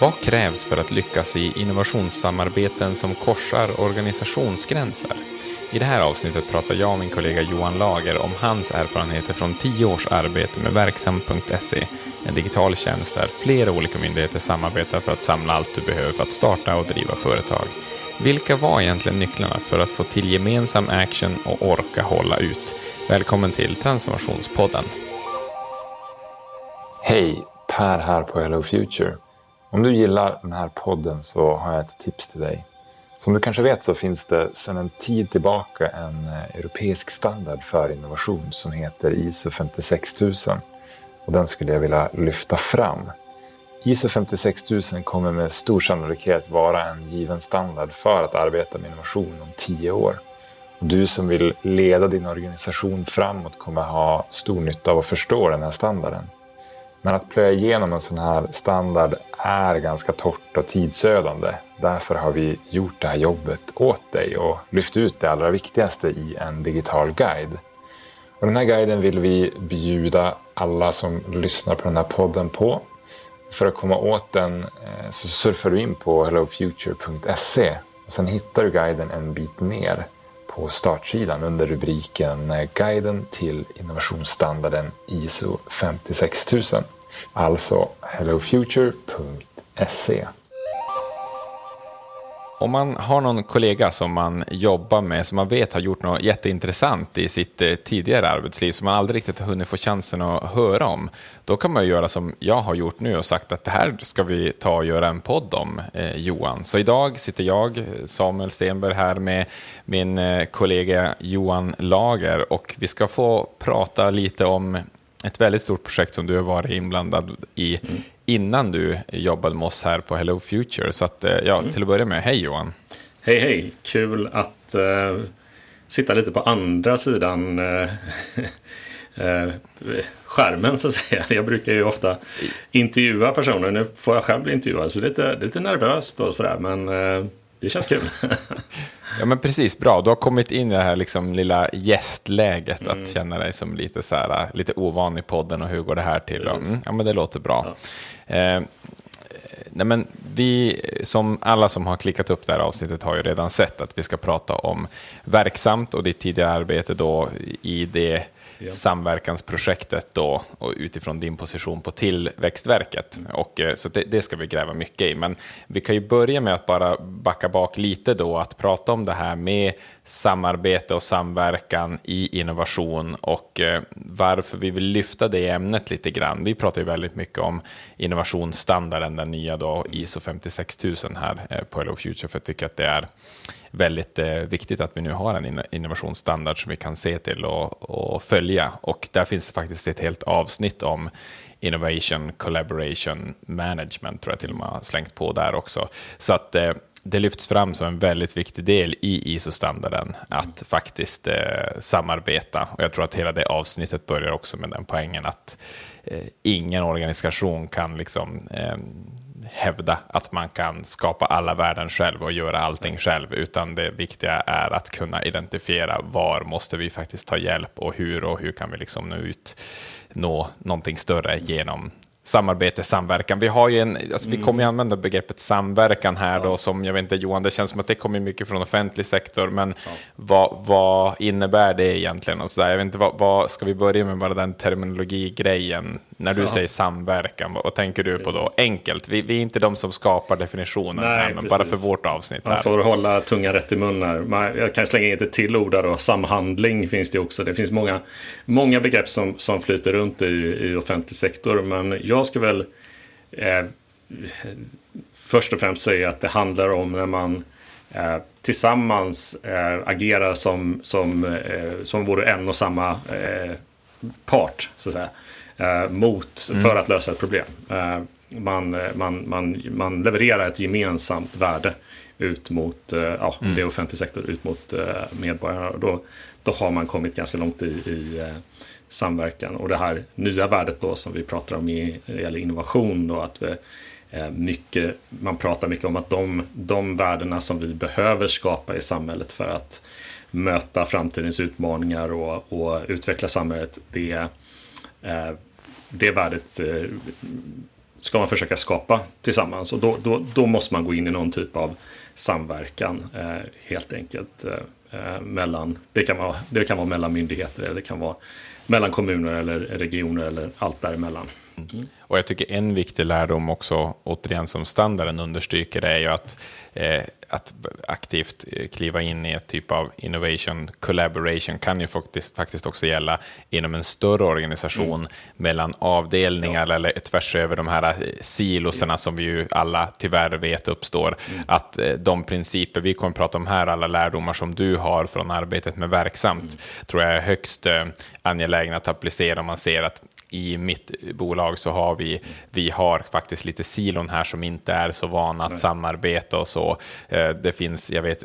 Vad krävs för att lyckas i innovationssamarbeten som korsar organisationsgränser? I det här avsnittet pratar jag och min kollega Johan Lager om hans erfarenheter från tio års arbete med Verksam.se, en digital tjänst där flera olika myndigheter samarbetar för att samla allt du behöver för att starta och driva företag. Vilka var egentligen nycklarna för att få till gemensam action och orka hålla ut? Välkommen till Transformationspodden. Hej, Per här på Hello Future. Om du gillar den här podden så har jag ett tips till dig. Som du kanske vet så finns det sedan en tid tillbaka en eh, europeisk standard för innovation som heter ISO 56000. Och den skulle jag vilja lyfta fram. ISO 56000 kommer med stor sannolikhet vara en given standard för att arbeta med innovation om tio år. Och du som vill leda din organisation framåt kommer ha stor nytta av att förstå den här standarden. Men att plöja igenom en sån här standard är ganska torrt och tidsödande. Därför har vi gjort det här jobbet åt dig och lyft ut det allra viktigaste i en digital guide. Och den här guiden vill vi bjuda alla som lyssnar på den här podden på. För att komma åt den eh, så surfar du in på hellofuture.se. Sen hittar du guiden en bit ner på startsidan under rubriken Guiden till innovationsstandarden ISO 56000. Alltså hellofuture.se. Om man har någon kollega som man jobbar med, som man vet har gjort något jätteintressant i sitt eh, tidigare arbetsliv, som man aldrig riktigt har hunnit få chansen att höra om, då kan man ju göra som jag har gjort nu och sagt att det här ska vi ta och göra en podd om, eh, Johan. Så idag sitter jag, Samuel Stenberg, här med min eh, kollega Johan Lager och vi ska få prata lite om ett väldigt stort projekt som du har varit inblandad i mm. innan du jobbade med oss här på Hello Future. Så att, eh, ja, mm. till att börja med, hej Johan! Hej hej! Kul att uh, sitta lite på andra sidan uh, uh, skärmen så att säga. Jag brukar ju ofta intervjua personer. Nu får jag själv bli intervjuad så det är lite, det är lite nervöst och sådär. Men det känns kul. ja men precis, bra. Du har kommit in i det här liksom lilla gästläget. Mm. Att känna dig som lite, så här, lite ovan i podden och hur går det här till? Mm, ja men det låter bra. Ja. Eh, nej, men vi, som alla som har klickat upp det här avsnittet har ju redan sett att vi ska prata om verksamt och ditt tidigare arbete då i det ja. samverkansprojektet då och utifrån din position på Tillväxtverket. Mm. Och, eh, så det, det, ska vi gräva mycket i. Men vi kan ju börja med att bara backa bak lite då, att prata om det här med samarbete och samverkan i innovation och eh, varför vi vill lyfta det ämnet lite grann. Vi pratar ju väldigt mycket om innovationsstandarden, den nya då ISO 56000 här eh, på Hello Future, för jag tycker att det är väldigt eh, viktigt att vi nu har en innovationsstandard som vi kan se till och, och följa. Och där finns det faktiskt ett helt avsnitt om Innovation Collaboration Management, tror jag till och med har slängt på där också. Så att eh, det lyfts fram som en väldigt viktig del i ISO-standarden att faktiskt eh, samarbeta. Och jag tror att hela det avsnittet börjar också med den poängen att eh, ingen organisation kan liksom eh, hävda att man kan skapa alla värden själv och göra allting själv, utan det viktiga är att kunna identifiera var måste vi faktiskt ta hjälp och hur och hur kan vi liksom nå ut nå någonting större genom samarbete, samverkan. Vi, har ju en, alltså mm. vi kommer ju använda begreppet samverkan här då, som jag vet inte Johan, det känns som att det kommer mycket från offentlig sektor, men ja. vad, vad, innebär det egentligen? Och så där? Jag vet inte, vad, vad, ska vi börja med bara den terminologigrejen? När du ja. säger samverkan, vad, tänker du på då? Enkelt, vi, vi, är inte de som skapar definitionen Nej, här, men bara för vårt avsnitt. Man här. får hålla tungan rätt i mun Jag kan slänga in ett till ord då, samhandling finns det också. Det finns många, många begrepp som, som flyter runt i, i offentlig sektor, men jag ska väl eh, först och främst säga att det handlar om när man eh, tillsammans eh, agerar som, som, eh, som vore en och samma eh, part, så att säga, mot, mm. för att lösa ett problem. man, man, man, man levererar ett gemensamt värde ut mot, ja, mm. det offentlig sektor, ut mot medborgarna. Och då, då har man kommit ganska långt i, i samverkan. Och det här nya värdet då som vi pratar om i, gäller innovation då att vi, eh, mycket, man pratar mycket om att de, de värdena som vi behöver skapa i samhället för att möta framtidens utmaningar och, och utveckla samhället, det, eh, Eh, det värdet eh, ska man försöka skapa tillsammans. Och då, då, då måste man gå in i någon typ av samverkan eh, helt enkelt. Mellan, det, kan vara, det kan vara mellan myndigheter eller det kan vara mellan kommuner eller regioner eller allt däremellan. Mm. Och jag tycker en viktig lärdom också, återigen som standarden understryker, är ju att, eh, att aktivt eh, kliva in i ett typ av innovation collaboration kan ju faktiskt, faktiskt också gälla inom en större organisation mm. mellan avdelningar ja. eller tvärs över de här eh, siloserna ja. som vi ju alla tyvärr vet uppstår. Mm. Att eh, de principer vi kommer att prata om här, alla lärdomar som du har från arbetet med verksamt, mm. tror jag är högst angelägna att applicera om man ser att i mitt bolag så har vi, vi har faktiskt lite silon här som inte är så vana att samarbeta och så. Eh, det finns, jag vet,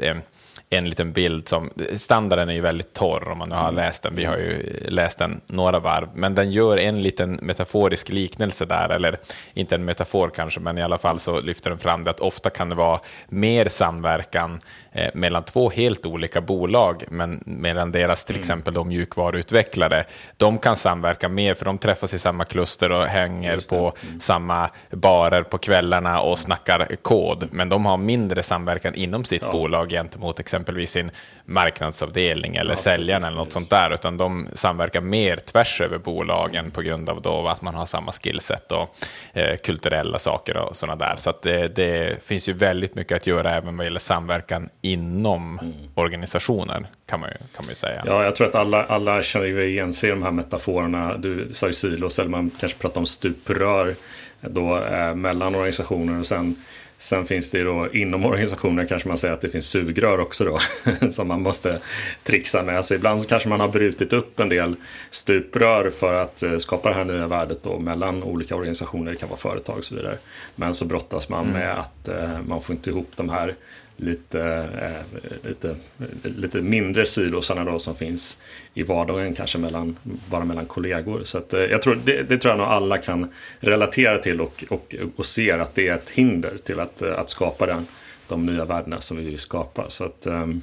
en liten bild som, standarden är ju väldigt torr om man nu har mm. läst den, vi har ju läst den några varv, men den gör en liten metaforisk liknelse där, eller inte en metafor kanske, men i alla fall så lyfter den fram det att ofta kan det vara mer samverkan eh, mellan två helt olika bolag, men medan deras till mm. exempel de mjukvaruutvecklare, de kan samverka mer för de träffas i samma kluster och hänger på mm. samma barer på kvällarna och snackar kod, men de har mindre samverkan inom sitt ja. bolag gentemot exempelvis sin marknadsavdelning eller ja, säljaren eller något sånt där, utan de samverkar mer tvärs över bolagen på grund av då att man har samma skillset och eh, kulturella saker och sådana där. Så att det, det, finns ju väldigt mycket att göra även vad gäller samverkan inom mm. organisationer, kan man, ju, kan man ju säga. Ja, jag tror att alla, alla känner igen sig i de här metaforerna. Du sa ju silos, eller man kanske pratar om stuprör då, eh, mellan organisationer och sen Sen finns det ju då inom organisationen kanske man säger att det finns sugrör också då som man måste trixa med. Så ibland kanske man har brutit upp en del stuprör för att eh, skapa det här nya värdet då mellan olika organisationer, det kan vara företag och så vidare. Men så brottas man mm. med att eh, man får inte ihop de här lite, eh, lite, lite mindre silosarna då som finns i vardagen kanske mellan, bara mellan kollegor. Så att, eh, jag tror, det, det, tror jag nog alla kan relatera till och, och, och ser att det är ett hinder till att, att skapa den, de nya värdena som vi vill skapa. Så att, um,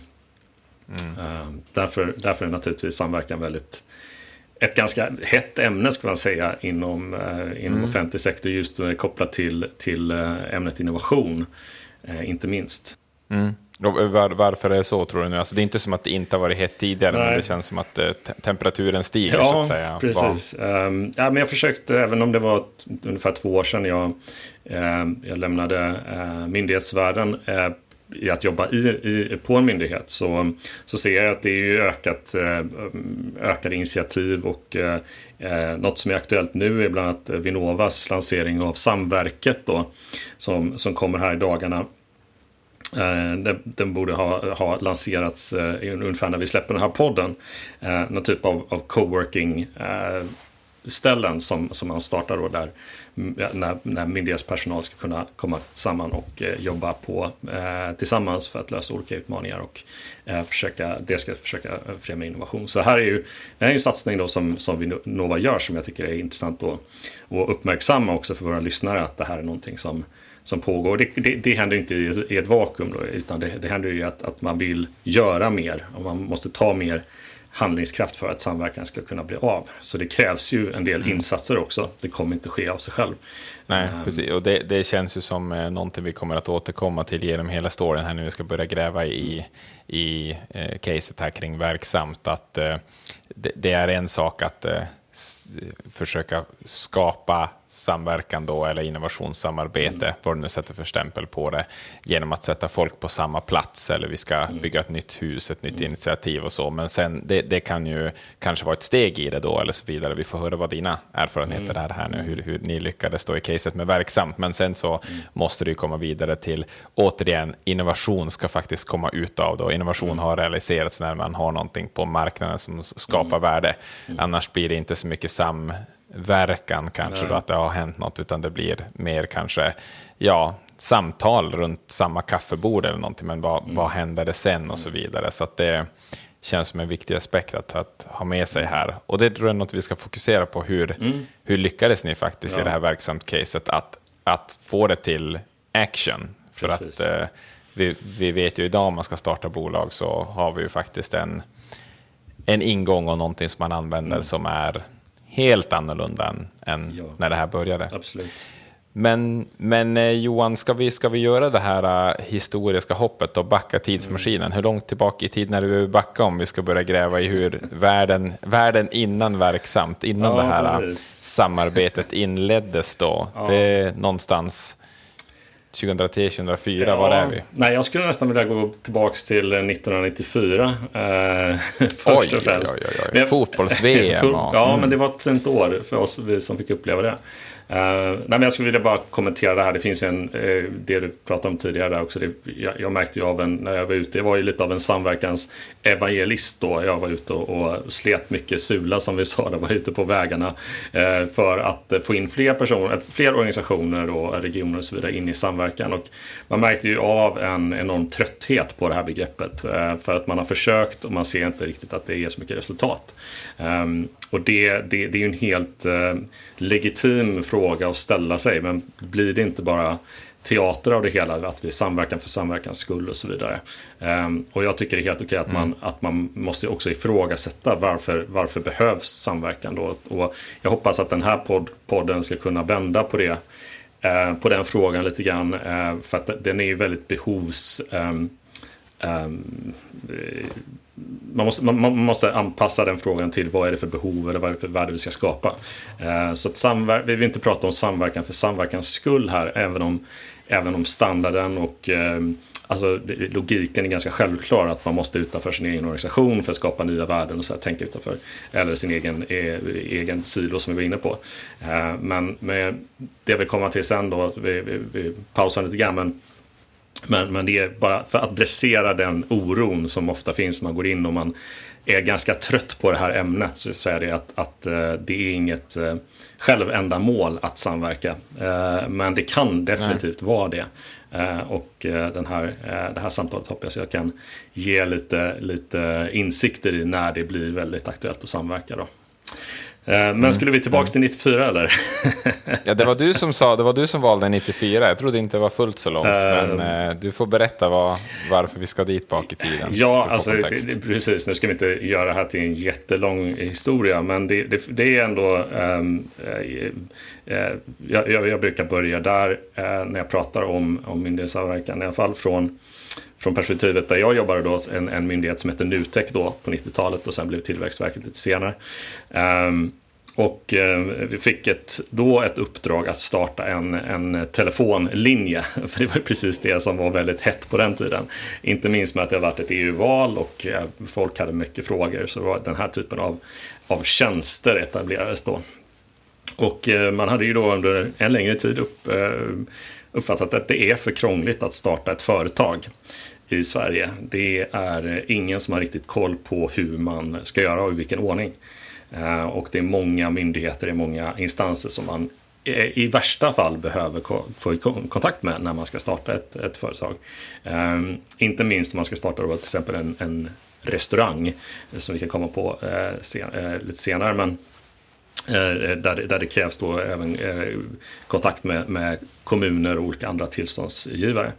mm. därför, därför är naturligtvis samverkan väldigt ett ganska hett ämne skulle man säga inom, inom mm. offentlig sektor just kopplat till, till ämnet innovation. Inte minst. Mm. Var, varför är det så tror du nu? Alltså, det är inte som att det inte har varit hett tidigare, Nej. men det känns som att eh, temperaturen stiger. Ja, så att säga. precis. Um, ja, men jag försökte, även om det var ungefär två år sedan jag, uh, jag lämnade uh, myndighetsvärlden, uh, i att jobba i, i, på en myndighet så, så ser jag att det är ökat, ökade initiativ och eh, något som är aktuellt nu är bland annat Vinnovas lansering av Samverket då, som, som kommer här i dagarna Eh, Eh, den, den, borde ha, ha lanserats eh, ungefär när vi släpper den här podden. Eh, någon typ av, av coworking eh, ställen som, som man startar då där när, när myndighetspersonal ska kunna komma samman och eh, jobba på eh, tillsammans för att lösa olika utmaningar och eh, försöka, det ska försöka eh, främja innovation. Så här är ju, det här är en satsning då som, som Vinnova gör som jag tycker är intressant att uppmärksamma också för våra lyssnare att det här är någonting som som pågår. Det, det, det händer inte i, i ett vakuum då, utan det, det händer ju att, att man vill göra mer och man måste ta mer handlingskraft för att samverkan ska kunna bli av. Så det krävs ju en del mm. insatser också. Det kommer inte ske av sig själv. Nej, um, precis. Och det, det, känns ju som eh, någonting vi kommer att återkomma till genom hela storyn här nu. Vi ska börja gräva i, i eh, caset här kring verksamt. Att eh, det, det, är en sak att eh, försöka skapa samverkan då, eller innovationssamarbete, mm. vad du nu sätter för stämpel på det, genom att sätta folk på samma plats, eller vi ska mm. bygga ett nytt hus, ett nytt mm. initiativ och så. Men sen, det, det, kan ju kanske vara ett steg i det då, eller så vidare. Vi får höra vad dina erfarenheter mm. är här nu, hur, hur ni lyckades då i caset med verksamt. Men sen så mm. måste ju komma vidare till, återigen, innovation ska faktiskt komma ut av det. Innovation mm. har realiserats när man har någonting på marknaden som skapar värde. Annars blir det inte så mycket sam verkan kanske då att det har hänt något, utan det blir mer kanske ja, samtal runt samma kaffebord eller någonting, men vad, mm. vad händer det sen och så vidare. Så att det känns som en viktig aspekt att, att ha med sig här. Och det tror jag är något vi ska fokusera på, hur, mm. hur lyckades ni faktiskt ja. i det här verksamt-caset att, att få det till action? För Precis. att eh, vi, vi vet ju idag om man ska starta bolag så har vi ju faktiskt en, en ingång och någonting som man använder mm. som är helt annorlunda än, än ja. när det här började. Absolut. Men, men eh, Johan, ska vi, ska vi göra det här uh, historiska hoppet och backa tidsmaskinen? Mm. Hur långt tillbaka i tiden är det vi backa om vi ska börja gräva i hur världen, världen innan verksamt, innan ja, det här precis. samarbetet inleddes då? Ja. Det är någonstans 2003, 2004, ja, var är vi? Nej, jag skulle nästan vilja gå tillbaka till 1994. Eh, först oj, och främst. Oj, oj, oj. Fotbolls-VM. ja, mm. men det var ett fint år för oss vi som fick uppleva det. Uh, nej, men jag skulle vilja bara kommentera det här. Det finns en, uh, det du pratade om tidigare där också. Det, jag, jag, märkte ju av en, när jag var ute, jag var ju lite av en evangelist då. Jag var ute och, och slet mycket sula som vi sa, det var ute på vägarna. Eh, för att eh, få in fler personer, eh, fler organisationer och regioner och så vidare in i samverkan. Och man märkte ju av en enorm trötthet på det här begreppet. för att man har försökt och man ser inte riktigt att det ger så mycket resultat. Ehm, och det, det, det är ju en helt legitim fråga att ställa sig. Men blir det inte bara teater av det hela, att vi samverkar för samverkans skull och så vidare. Um, och jag tycker det är helt okej att, mm. man, att man måste också ifrågasätta varför, varför behövs samverkan då. Och jag hoppas att den här podd, podden ska kunna vända på det, uh, på den frågan lite grann. Uh, för att den är ju väldigt behovs... Um, um, man måste, man, man, måste anpassa den frågan till vad är det för behov eller vad är det för värde vi ska skapa. Eh, så att samver- vi vill inte prata om samverkan för samverkans skull här, även om, även om standarden och eh, Alltså logiken är ganska självklar att man måste utanför sin egen organisation för att skapa nya värden och så här, tänka utanför. Eller sin egen, e, egen silo som vi var inne på. Eh, men med det vi kommer till sen då, vi, vi, vi pausar lite grann. Men men, men det är bara för att adressera den oron som ofta finns när man går in och man är ganska trött på det här ämnet så säger det att, att uh, det är inget uh, självändamål att samverka. Uh, men det kan definitivt Nej. vara det. och den här, det här samtalet hoppas jag kan ge lite, lite insikter i när det blir väldigt aktuellt att samverka. Då. Eh, men mm. skulle vi tillbaka till 94 eller? ja, det var du som sa, det var du som valde 94. Jag trodde inte det var fullt så långt. Uh, men uh, du får berätta vad, varför vi ska dit bak i tiden. Ja, alltså, det, precis. Nu ska vi inte göra det här till en jättelång historia. Men det, det, det är ändå... Um, uh, jag, jag, brukar börja där när jag pratar om, om myndighetssamverkan. I alla fall från från perspektivet där jag jobbade då, en, en myndighet som hette Nutek då på 90-talet och sen blev Tillväxtverket lite senare. Um, och eh, vi fick ett, då ett uppdrag att starta en, en telefonlinje. För det var precis det som var väldigt hett på den tiden. Inte minst med att det har varit ett EU-val och eh, folk hade mycket frågor. Så var den här typen av, av tjänster etablerades då. Och eh, man hade ju då under en längre tid upp, eh, uppfattat att det är för krångligt att starta ett företag i Sverige. Det är ingen som har riktigt koll på hur man ska göra och i vilken ordning. Eh, och det är många myndigheter, det är många instanser som man eh, i värsta fall behöver få kontakt med när man ska starta ett, ett företag. Um, inte minst om man ska starta då till exempel en, en restaurang som vi kan komma på uh, sen, uh, lite senare. Men uh, där, där det krävs då även kontakt med, med kommuner och olika andra tillståndsgivare.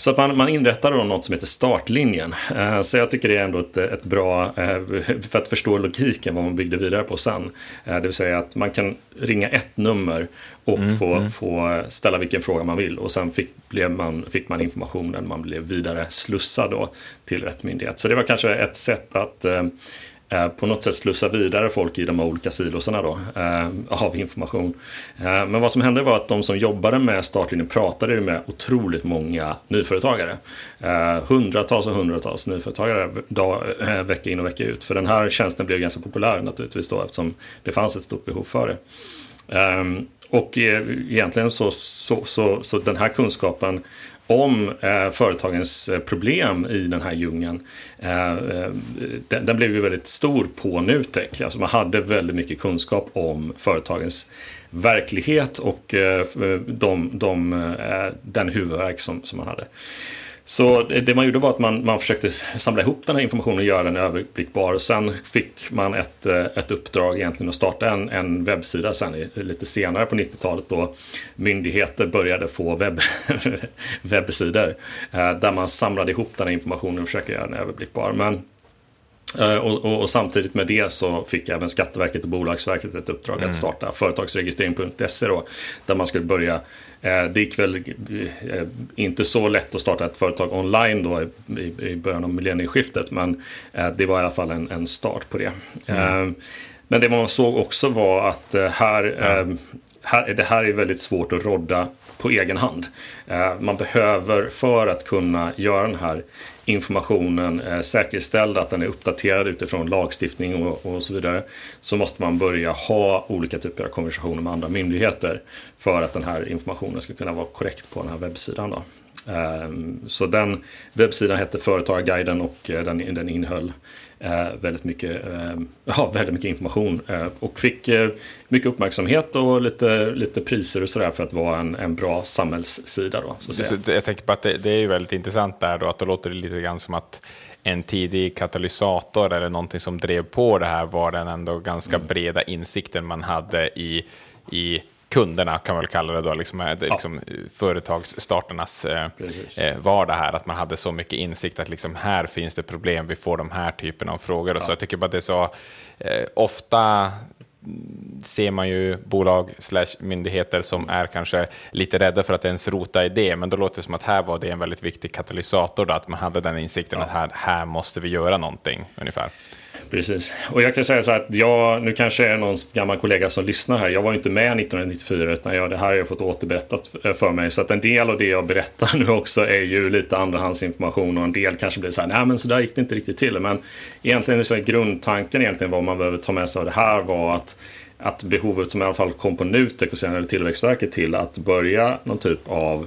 Så att man, man inrättar då något som heter startlinjen. Eh, så jag tycker det är ändå ett, ett bra, eh, för att förstå logiken vad man byggde vidare på sen. Eh, det vill säga att man kan ringa ett nummer och mm, få, mm. få ställa vilken fråga man vill. Och sen fick, blev man, fick man informationen, man blev vidare slussad då till rätt myndighet. Så det var kanske ett sätt att Eh, på något sätt slussa vidare folk i de här olika silosarna då, eh, av information. Eh, men vad som hände var att de som jobbade med startlinjen pratade med otroligt många nyföretagare. Eh, hundratals och hundratals nyföretagare dag, eh, vecka in och vecka ut. För den här tjänsten blev ganska populär naturligtvis då eftersom det fanns ett stort behov för det. Ehm, och eh, egentligen så, så, så, så den här kunskapen om eh, företagens eh, problem i den här djungeln. Eh, eh, den, den, blev ju väldigt stor på Nutek. Alltså man hade väldigt mycket kunskap om företagens verklighet och eh, eh de, de, eh, den huvudverk som, som man hade. Så det man gjorde var att man, man försökte samla ihop den här informationen och göra den överblickbar. Och sen fick man ett, eh, ett uppdrag egentligen att starta en, en webbsida sen lite senare på 90-talet då myndigheter började få webb, webbsidor. Eh, där man samlade ihop den här informationen och försökte göra den överblickbar. Men Eh, och, och, och, samtidigt med det så fick även Skatteverket och Bolagsverket ett uppdrag mm. att starta företagsregistrering.se då. Där man skulle börja, det gick väl eh, inte så lätt att starta ett företag online då i, början av millennieskiftet. Men eh, det var i alla fall en, en start på det. Mm. Eh, men det man såg också var att eh, här, här, det här är väldigt svårt att rodda på egen hand. Eh, man behöver för att kunna göra den här informationen eh, säkerställd, att den är uppdaterad utifrån lagstiftning och, och, så vidare, så måste man börja ha olika typer av konversationer med andra myndigheter för att den här informationen ska kunna vara korrekt på den här webbsidan. Då. Ehm, så den webbsidan hette Företagarguiden och eh, den, den innehöll väldigt, mycket, uh, ja, väldigt mycket information eh, och fick mycket uppmärksamhet och lite, lite priser och sådär för att vara en, en bra samhällssida. Då, så så jag tänker på att det, det, är ju väldigt intressant där då, att det låter lite grann som att en tidig katalysator eller någonting som drev på det här var den ändå ganska mm. breda insikten man hade i, i kunderna, kan man väl kalla det då, liksom, ja. liksom, företagsstarternas eh, eh, vardag här, att man hade så mycket insikt att liksom, här finns det problem, vi får de här typen av frågor. Ja. så jag tycker bara att det är så, eh, ofta ser man ju bolag slash myndigheter som är kanske lite rädda för att ens rota i det, men då låter det som att här var det en väldigt viktig katalysator, då, att man hade den insikten ja. att här, här måste vi göra någonting ungefär. Precis. Och jag kan säga så här att jag, nu kanske är någon gammal kollega som lyssnar här. Jag var ju inte med 1994 utan jag, det här har jag fått återberättat eh, för mig. Så att en del av det jag berättar nu också är ju lite andrahandsinformation och en del kanske blir så här, nej men så där gick det inte riktigt till. Men egentligen så är grundtanken egentligen vad man behöver ta med sig av det här var att att behovet som i alla fall kom på Nutek och senare Tillväxtverket till att börja någon typ av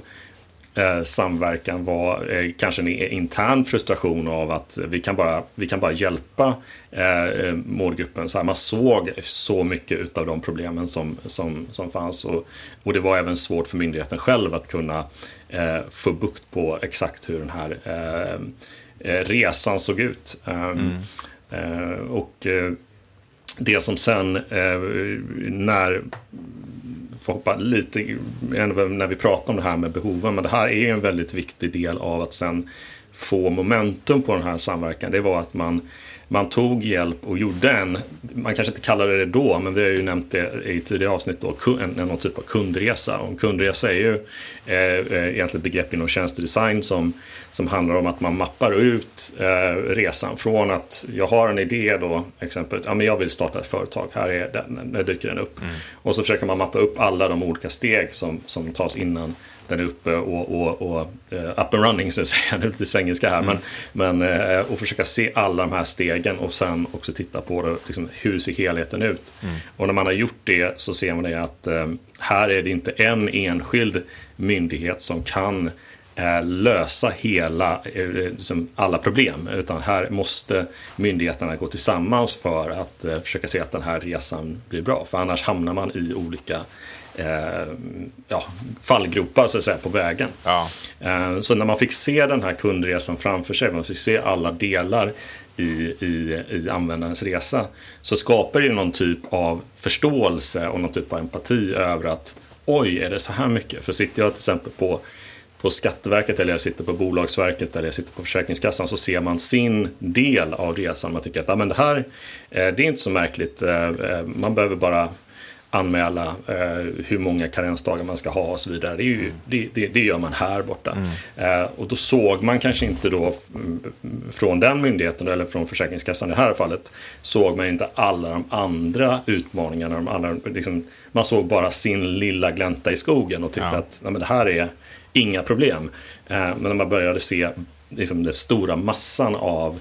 eh, samverkan var eh, kanske en intern frustration av att vi kan bara, vi kan bara hjälpa eh, målgruppen. Så här, man såg så mycket av de problemen som, som, som fanns och, och det var även svårt för myndigheten själv att kunna få bukt på exakt hur den här resan såg ut. Mm. och det som sen när får hoppa lite när vi pratar om det här med behoven. Men det här är en väldigt viktig del av att sen få momentum på den här samverkan. Det var att man, man tog hjälp och gjorde en, man kanske inte kallade det då, men vi har ju nämnt det i tidigare avsnitt då, en, någon typ av kundresa. Och en kundresa är ju eh, eh, egentligen ett begrepp inom tjänstedesign som, som handlar om att man mappar ut eh, resan från att jag har en idé då, exempelvis, ja men jag vill starta ett företag, här är den, där dyker den upp. Mm. Och så försöker man mappa upp alla de olika steg som, som tas innan den är uppe och, och, och uh, up and running så att säga. Det är lite svengelska här. Mm. Men, men uh, och försöka se alla de här stegen och sen också titta på det, liksom, hur ser helheten ut. Mm. Och när man har gjort det så ser man det att um, här är det inte en enskild myndighet som kan lösa hela, liksom alla problem. Utan här måste myndigheterna gå tillsammans för att försöka se att den här resan blir bra. För annars hamnar man i olika eh, ja, fallgropar så att säga, på vägen. Ja. Eh, så när man fick se den här kundresan framför sig, man fick se alla delar i, i, i användarens resa, så skapar det någon typ av förståelse och någon typ av empati över att oj, är det så här mycket? För sitter jag till exempel på på Skatteverket eller jag sitter på Bolagsverket eller jag sitter på Försäkringskassan så ser man sin del av resan. Man tycker att ja, men det här eh, det är inte så märkligt. Eh, man behöver bara anmäla eh, hur många karensdagar man ska ha och så vidare. Det, ju, mm. det, det, det gör man här borta. Mm. Eh, och då såg man kanske inte då från den myndigheten eller från Försäkringskassan i det här fallet såg man inte alla de andra utmaningarna. De andra, liksom, man såg bara sin lilla glänta i skogen och tyckte ja. att nej, men det här är inga problem. Eh, men när man började se liksom, den stora massan av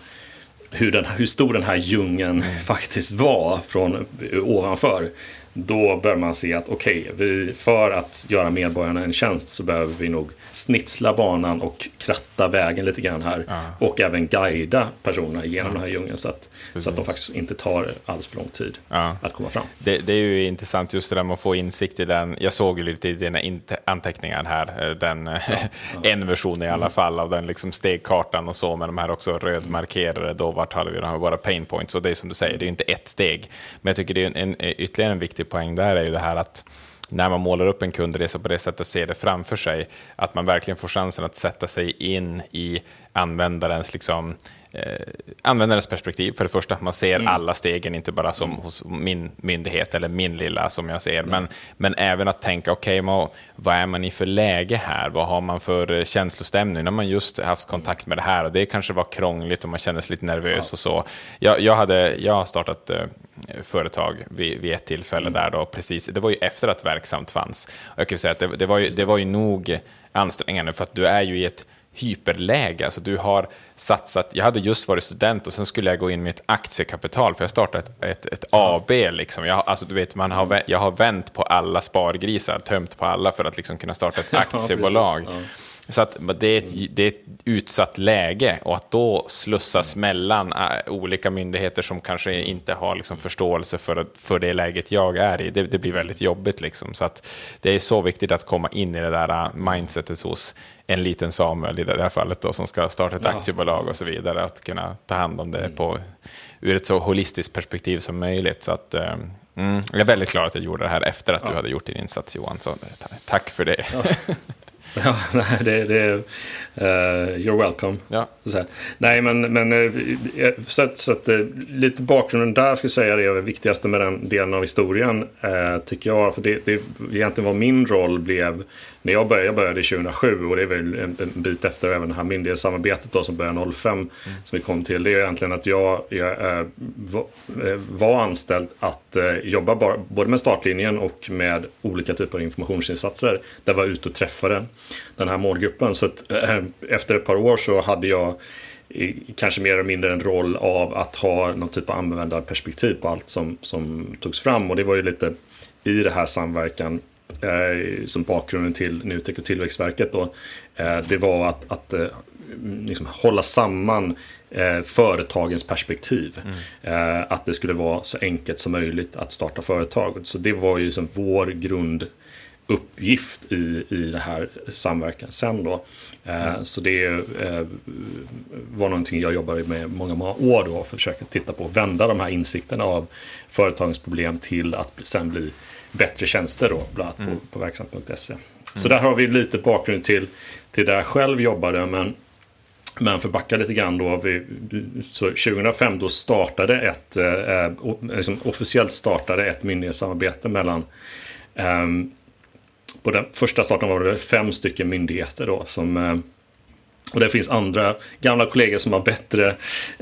hur, den, hur stor den här djungeln mm. faktiskt var från ovanför då bör man se att okej, okay, för att göra medborgarna en tjänst så behöver vi nog snitsla banan och kratta vägen lite grann här. Ja. Och även guida personerna genom ja. den här djungeln så att, så att de faktiskt inte tar alls för lång tid ja. att komma fram. Det, det, är ju intressant just det där med att få insikt i den. Jag såg ju lite i dina anteckningar här, eh, den, en version i alla mm. fall av den liksom stegkartan och så, med de här också rödmarkerade, då vart hade vi de här våra pain points. Och det är som du säger, det är ju inte ett steg. Men jag tycker det är en, en, ytterligare en viktig poäng där är ju det här att när man målar upp en kundresa på det sättet och ser det framför sig, att man verkligen får chansen att sätta sig in i användarens liksom, eh, användarens perspektiv. För det första, man ser mm. alla stegen, inte bara som hos min myndighet eller min lilla som jag ser, men, men även att tänka, okej, okay, vad är man i för läge här? Vad har man för eh, känslostämning? När man just haft kontakt med det här och det kanske var krångligt och man kände sig lite nervös ja. och så. Jag, jag, hade, jag har startat eh, företag vid, vid ett tillfälle mm. där då, precis, det var ju efter att Verksamt fanns. Och jag kan säga att det, det, var ju, det var ju nog ansträngande, för att du är ju i ett hyperläge. Alltså du har satsat, jag hade just varit student och sen skulle jag gå in med ett aktiekapital, för jag startade ett, ett, ett AB. Liksom. Jag, alltså, du vet, man har, jag har vänt på alla spargrisar, tömt på alla för att liksom kunna starta ett aktiebolag. Ja, så att det är, ett, det är ett utsatt läge och att då slussas mellan äh, olika myndigheter som kanske inte har liksom förståelse för, för det läget jag är i, det, det blir väldigt jobbigt. Liksom. Så att det är så viktigt att komma in i det där äh, mindsetet hos en liten Samuel i det här fallet då, som ska starta ett ja. aktiebolag och så vidare, att kunna ta hand om det mm. på, ur ett så holistiskt perspektiv som möjligt. Så att, äh, mm, jag är väldigt glad att jag gjorde det här efter att ja. du hade gjort din insats Johan, så tack för det. Ja. Ja, nej, det, det uh, you're welcome. Ja. Så nej, men, men uh, så, att, så att, uh, lite bakgrunden där skulle jag säga det är det viktigaste med den delen av historien. tycker jag, för det, det egentligen var min roll blev när jag började, jag började 2007 och det är väl en, en bit efter även det här myndighetssamarbetet då som började 05 mm. som vi kom till. Det är egentligen att jag, jag äh, var, anställd att äh, jobba bara, både med startlinjen och med olika typer av informationsinsatser. Där jag var ute och träffade den här målgruppen. Så att, äh, efter ett par år så hade jag kanske mer eller mindre en roll av att ha någon typ av användarperspektiv på allt som, som togs fram. Och det var ju lite i det här samverkan eh, som bakgrunden till Nutek och Tillväxtverket då, eh, det var att, att eh, liksom hålla samman eh, företagens perspektiv. Mm. Eh, att det skulle vara så enkelt som möjligt att starta företag. Så det var ju som vår grunduppgift i, i det här samverkan sen då. Eh, mm. Så det eh, var någonting jag jobbade med många, många år då för att försöka titta på och vända de här insikterna av företagens problem till att sen bli bättre tjänster då, bland annat mm. på, på verksamt.se. Mm. Så där har vi lite bakgrund till, till där jag själv jobbade. Men, men för att backa lite grann då. Vi, så 2005 då startade ett, eh, liksom officiellt startade ett myndighetssamarbete mellan eh, på den första starten var det fem stycken myndigheter då som eh, och det finns andra gamla kollegor som har bättre,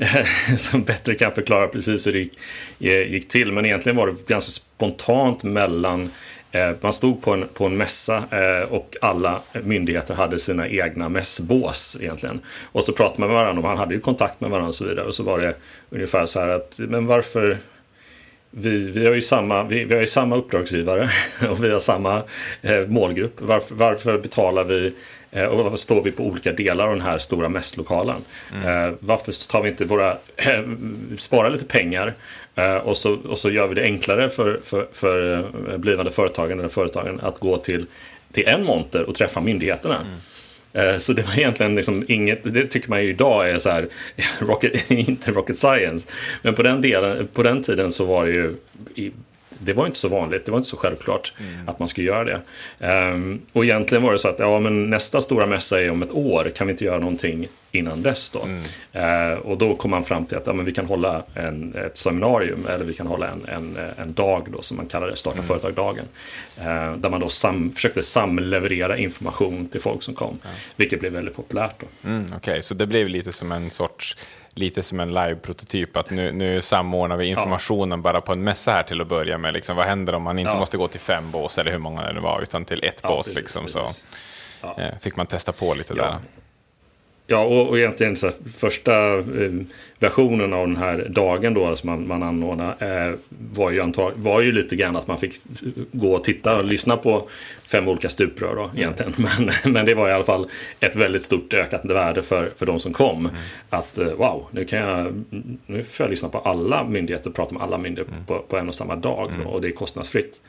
som bättre kan förklara precis hur det gick, eh, gick till. Men egentligen var det ganska spontant mellan eh, man stod på en, på en mässa och alla myndigheter hade sina egna mässbås egentligen. Och så pratade man med varandra och man hade ju kontakt med varandra och så vidare. Och så var det ungefär så här att, men varför vi, vi, har ju samma, vi, vi har ju samma uppdragsgivare och vi har samma eh, målgrupp. Varför, varför betalar vi Eh, och varför står vi på olika delar av den här stora mässlokalen? Mm. Eh, varför tar vi inte våra, eh, spara lite pengar och så, och så gör vi det enklare för, för, för blivande företagare eller företagen att gå till, till en monter och träffa myndigheterna. Mm. Eh, så det var egentligen liksom inget, det tycker man ju idag är så här, rocket, inte rocket science. Men på den, delen, på den tiden så var det ju det var inte så vanligt, det var inte så självklart mm. att man skulle göra det. Um, och egentligen var det så att ja, men nästa stora mässa är om ett år, kan vi inte göra någonting innan dess då? Mm. Uh, och då kom man fram till att ja, men vi kan hålla en, ett seminarium eller vi kan hålla en, en, en dag då som man kallar det, starta mm. företag-dagen. Uh, där man då sam, försökte samleverera information till folk som kom, ja. vilket blev väldigt populärt. Mm, Okej, okay. så det blev lite som en sorts lite som en live-prototyp, att nu, nu samordnar vi informationen ja. bara på en mässa här till att börja med. Liksom, vad händer om man inte ja. måste gå till fem bås, eller hur många det nu var, utan till ett ja, bås. Precis, liksom, precis. Så eh, fick man testa på lite där. Ja, och, och egentligen så här, första eh, versionen av den här dagen då som man, man anordnade eh, var, ju antag, var ju lite grann att man fick gå och titta och lyssna på fem olika stuprör då, egentligen. Mm. Men, men det var i alla fall ett väldigt stort ökat värde för, för de som kom. Mm. Att eh, wow, nu, kan jag, nu får jag lyssna på alla myndigheter och prata med alla myndigheter mm. på, på, en och samma dag. Då, mm. och det är kostnadsfritt.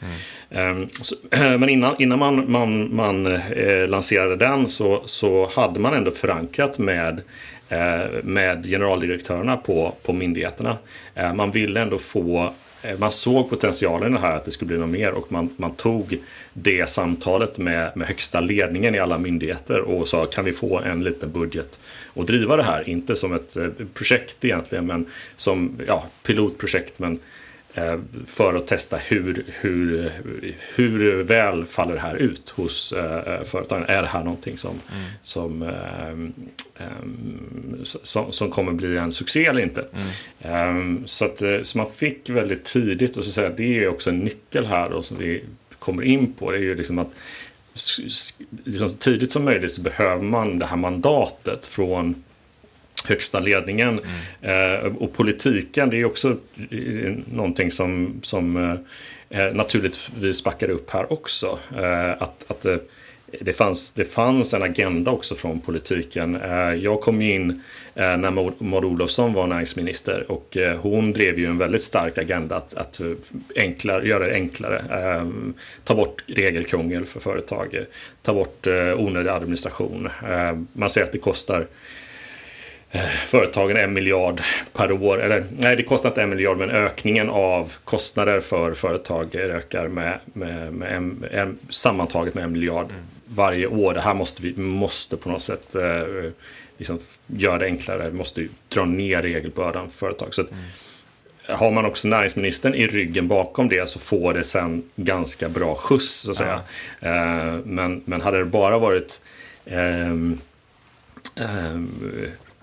Um, så, men innan, innan man, man, man eh, lanserade den så, så hade man ändå förankrat med Eh, med generaldirektörerna på, på myndigheterna. Eh, man ville ändå få eh, man såg potentialen i det här att det skulle bli något mer och man, man tog det samtalet med, med högsta ledningen i alla myndigheter och sa kan vi få en liten budget och driva det här, inte som ett projekt egentligen men som ja, pilotprojekt men för att testa hur, hur, hur väl faller det här ut hos eh, företagen. Är det här någonting som, mm. som, eh, som, som, kommer bli en succé eller inte? Mm. så, att, så man fick väldigt tidigt, och så säga, det är också en nyckel här då, som vi kommer in på. Det är ju liksom att liksom, tidigt som möjligt så behöver man det här mandatet från högsta ledningen. Mm. Eh, och politiken, det är också eh, någonting som, som eh, eh, naturligtvis backar upp här också. Eh, att, att eh, det, fanns, det fanns en agenda också från politiken. Eh, jag kom in eh, när Maud Olofsson var näringsminister och hon drev ju en väldigt stark agenda att, att enklare, göra det enklare. ta bort regelkrångel för företag, ta bort onödig administration. man säger att det kostar företagen en miljard per år. Eller nej, det kostar inte en miljard, men ökningen av kostnader för företag ökar med, med, med en, en, sammantaget med en miljard mm. varje år. Det här måste vi måste på något sätt eh, liksom göra det enklare. Vi måste dra ner regelbördan för företag. Så att, mm. Har man också näringsministern i ryggen bakom det så får det sen ganska bra skjuts så att säga. Ja. Eh, men, men hade det bara varit eh, eh,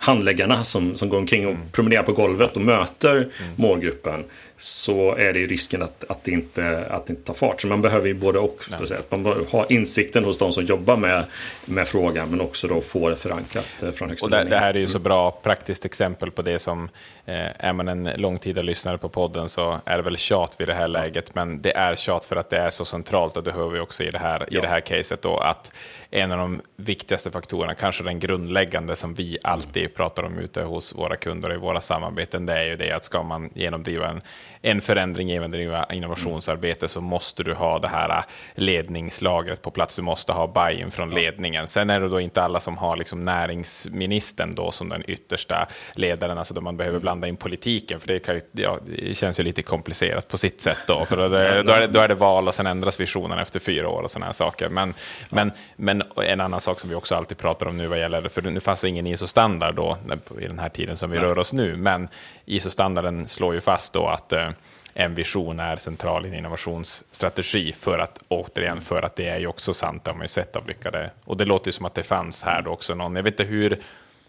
handläggarna som, som går omkring och mm. promenerar på golvet och möter mm. målgruppen så är det risken att, att, det inte, att det inte tar fart. Så man behöver ju både och. Ja. Man behöver ha insikten hos de som jobbar med, med frågan men också då få det förankrat eh, från högsta och det, det här är ju så bra praktiskt exempel på det som eh, är man en långtida lyssnare på podden så är det väl tjat vid det här läget men det är tjat för att det är så centralt och det hör vi också i det här, ja. i det här caset då att en av de viktigaste faktorerna, kanske den grundläggande som vi alltid pratar om ute hos våra kunder och i våra samarbeten, det är ju det att ska man genomdriva en, en förändring, genomdriva innovationsarbete, så måste du ha det här ledningslagret på plats. Du måste ha buy-in från ledningen. Sen är det då inte alla som har liksom näringsministern då som den yttersta ledaren, alltså då man behöver mm. blanda in politiken, för det, ju, ja, det känns ju lite komplicerat på sitt sätt då, för då, då, är, det, då är det val och sen ändras visionen efter fyra år och sådana här saker. Men, men, men en annan sak som vi också alltid pratar om nu vad gäller, för nu fanns det ingen ISO-standard då i den här tiden som vi rör oss nu, men ISO-standarden slår ju fast då att Eh, en vision är central i en innovationsstrategi för att återigen för att det är ju också sant, det har man ju sett av lyckade och det låter ju som att det fanns här då också någon, jag vet inte hur,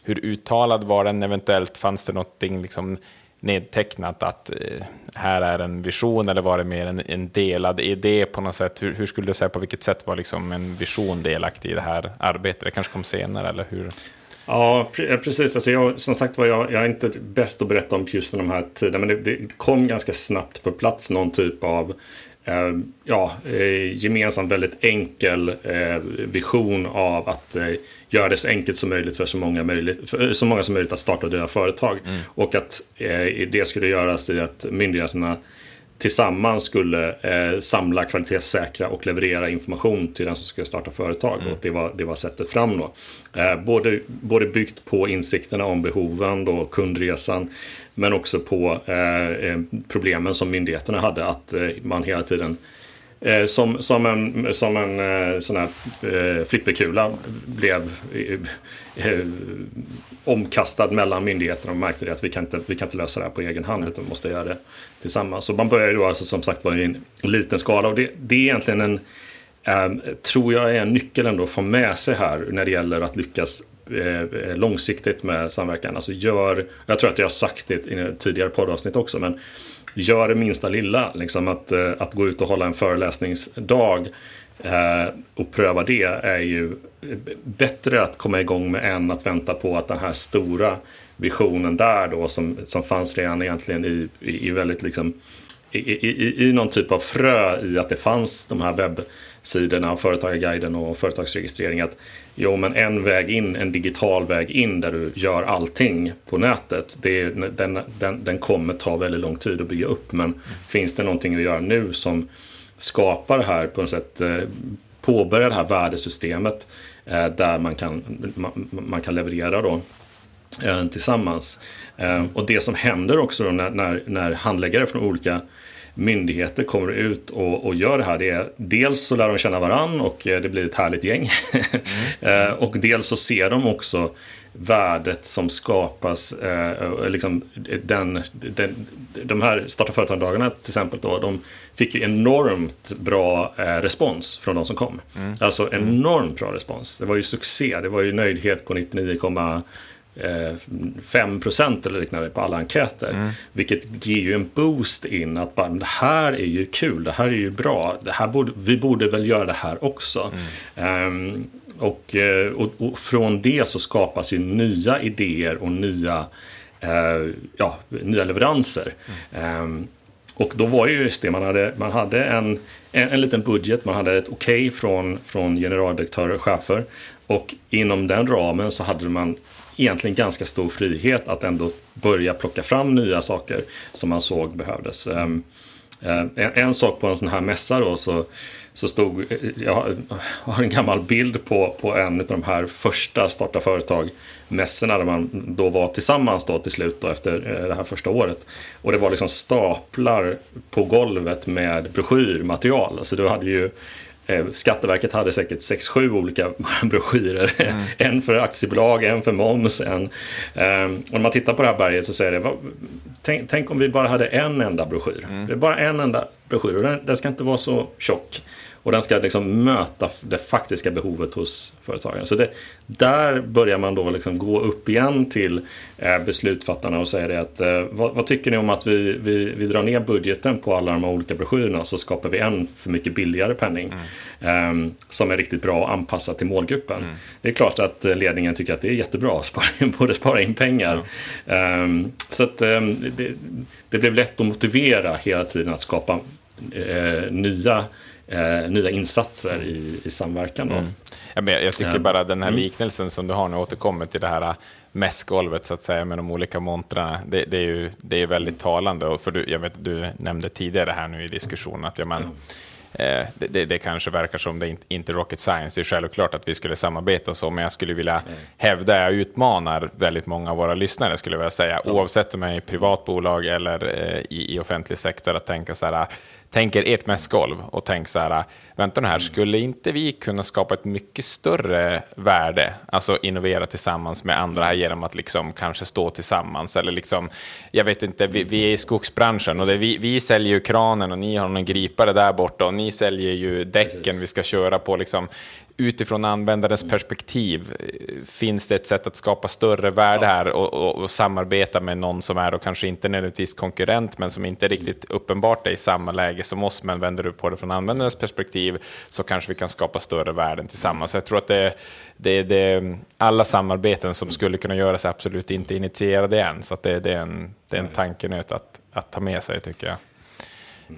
hur uttalad var den eventuellt, fanns det någonting liksom nedtecknat att eh, här är en vision eller var det mer en, en delad idé på något sätt? Hur, hur, skulle du säga på vilket sätt var liksom en vision delaktig i det här arbetet? Det kanske kom senare eller hur? Ja, precis. Alltså jag, som sagt var, jag, jag är inte bäst att berätta om just de här tiderna, men det, det kom ganska snabbt på plats någon typ av eh, ja, eh, gemensamt väldigt enkel eh, vision av att eh, göra det så enkelt som möjligt för så många, möjligt, för så många som möjligt att starta och driva företag. Mm. Och att eh, det skulle göras i att myndigheterna tillsammans skulle eh, samla, kvalitetssäkra och leverera information till den som ska starta företag. Mm. Och det var, det var sättet fram då. Eh, både, både byggt på insikterna om behoven och kundresan. Men också på eh, eh problemen som myndigheterna hade. Att eh, man hela tiden Eh, som, som en, som en sån här eh, flipperkula blev omkastad mellan myndigheterna och märkte det att vi kan, inte, vi kan inte lösa det här på egen hand utan vi måste göra det tillsammans. Så man börjar då alltså som sagt vara i en liten skala och det, det är egentligen en, eh, tror jag är en nyckel ändå att få med sig här när det gäller att lyckas eh, långsiktigt med samverkan. Alltså gör, jag tror att jag har sagt det i tidigare poddavsnitt också, men gör det minsta lilla. Liksom att, eh, att gå ut och hålla en föreläsningsdag eh, och pröva det är ju bättre att komma igång med än att vänta på att den här stora visionen där då som, som fanns redan egentligen i, i, i väldigt liksom i, i, i någon typ av frö i att det fanns de här sidorna, Företagarguiden och företagsregistrering. Att Jo, men en väg in, en digital väg in där du gör allting på nätet. Det, den, den, den kommer ta väldigt lång tid att bygga upp. Men mm. finns det någonting att göra nu som skapar det här på något sätt, eh, påbörjar det här värdesystemet eh, där man kan, man, man kan leverera då eh, tillsammans. Och det som händer också när, när, när handläggare från olika myndigheter kommer ut och, och, gör det här. Det är, dels så lär de känna varann och det blir ett härligt gäng. Mm. och dels så ser de också värdet som skapas. Eh, liksom den, den, de här starta företag-dagarna till exempel då, de fick ju enormt bra eh, respons från de som kom. Mm. Alltså enormt bra respons. Det var ju succé. Det var ju nöjdhet på 99,5 5% eller liknande på alla enkäter. Mm. Vilket ger ju en boost in att bara, det här är ju kul, det här är ju bra, det här borde, vi borde väl göra det här också. Mm. Um, och, eh, och, och, från det så skapas ju nya idéer och nya, eh, ja, nya leveranser. Mm. Um, och då var det just det, man hade, man hade en, en, en liten budget, man hade ett okej okay från, från generaldirektörer och chefer. Och inom den ramen så hade man egentligen ganska stor frihet att ändå börja plocka fram nya saker som man såg behövdes. Um, en, en, sak på en sån här mässa då så så stod, eh, jag har en gammal bild på, på en av de här första starta företag mässorna där man då var tillsammans då till slut då efter eh, det här första året. Och det var liksom staplar på golvet med broschyrmaterial. Alltså du hade ju Skatteverket hade säkert 6-7 olika broschyrer. Mm. en för aktiebolag, en för moms. En, um, och när man tittar på det här berget så säger det, vad, tänk, tänk, om vi bara hade en enda broschyr. Mm. Det är bara en enda broschyr och den, den ska inte vara så tjock. Och den ska liksom möta det faktiska behovet hos företagaren. Så det, där börjar man då liksom gå upp igen till eh, beslutsfattarna och säga det att eh, vad, vad, tycker ni om att vi, vi, vi drar ner budgeten på alla de här olika broschyrerna så skapar vi en för mycket billigare penning. Mm. Eh, som är riktigt bra och anpassad till målgruppen. Mm. Det är klart att eh, ledningen tycker att det är jättebra att spara, både spara in pengar. Mm. så att ehm, det, det blev lätt att motivera hela tiden att skapa eh, nya eh, nya insatser i, i samverkan. Då. Mm. Ja, men jag tycker bara den här mm. liknelsen som du har nu återkommer till det här äh, mässgolvet så att säga med de olika montrarna. Det, det, är ju det är väldigt talande. Och för du, jag vet, du nämnde tidigare här nu i diskussionen att ja, man, eh, det, det, det, kanske verkar som det inte, inte rocket science. Det är självklart att vi skulle samarbeta och så, men jag skulle vilja hävda, jag utmanar väldigt många av våra lyssnare, skulle jag vilja säga, oavsett om jag är i privat bolag eller eh, i, i offentlig sektor, att tänka så här, tänker ert mässgolv och tänk så här, vänta nu här, skulle inte vi kunna skapa ett mycket större värde, alltså innovera tillsammans med andra här genom att liksom kanske stå tillsammans? Eller liksom, jag vet inte, vi, vi är i skogsbranschen och det, vi, vi säljer ju kranen och ni har någon gripare där borta och ni säljer ju däcken vi ska köra på liksom utifrån användarens perspektiv, finns det ett sätt att skapa större värde här och, och, och samarbeta med någon som är och kanske inte nödvändigtvis konkurrent, men som inte riktigt uppenbart är i samma läge som oss, men vänder du på det från användarens perspektiv så kanske vi kan skapa större värden tillsammans. Jag tror att det, det, det alla samarbeten som skulle kunna göras är absolut inte initierade än, så det, det, är en, det är en tankenöt att, att ta med sig, tycker jag.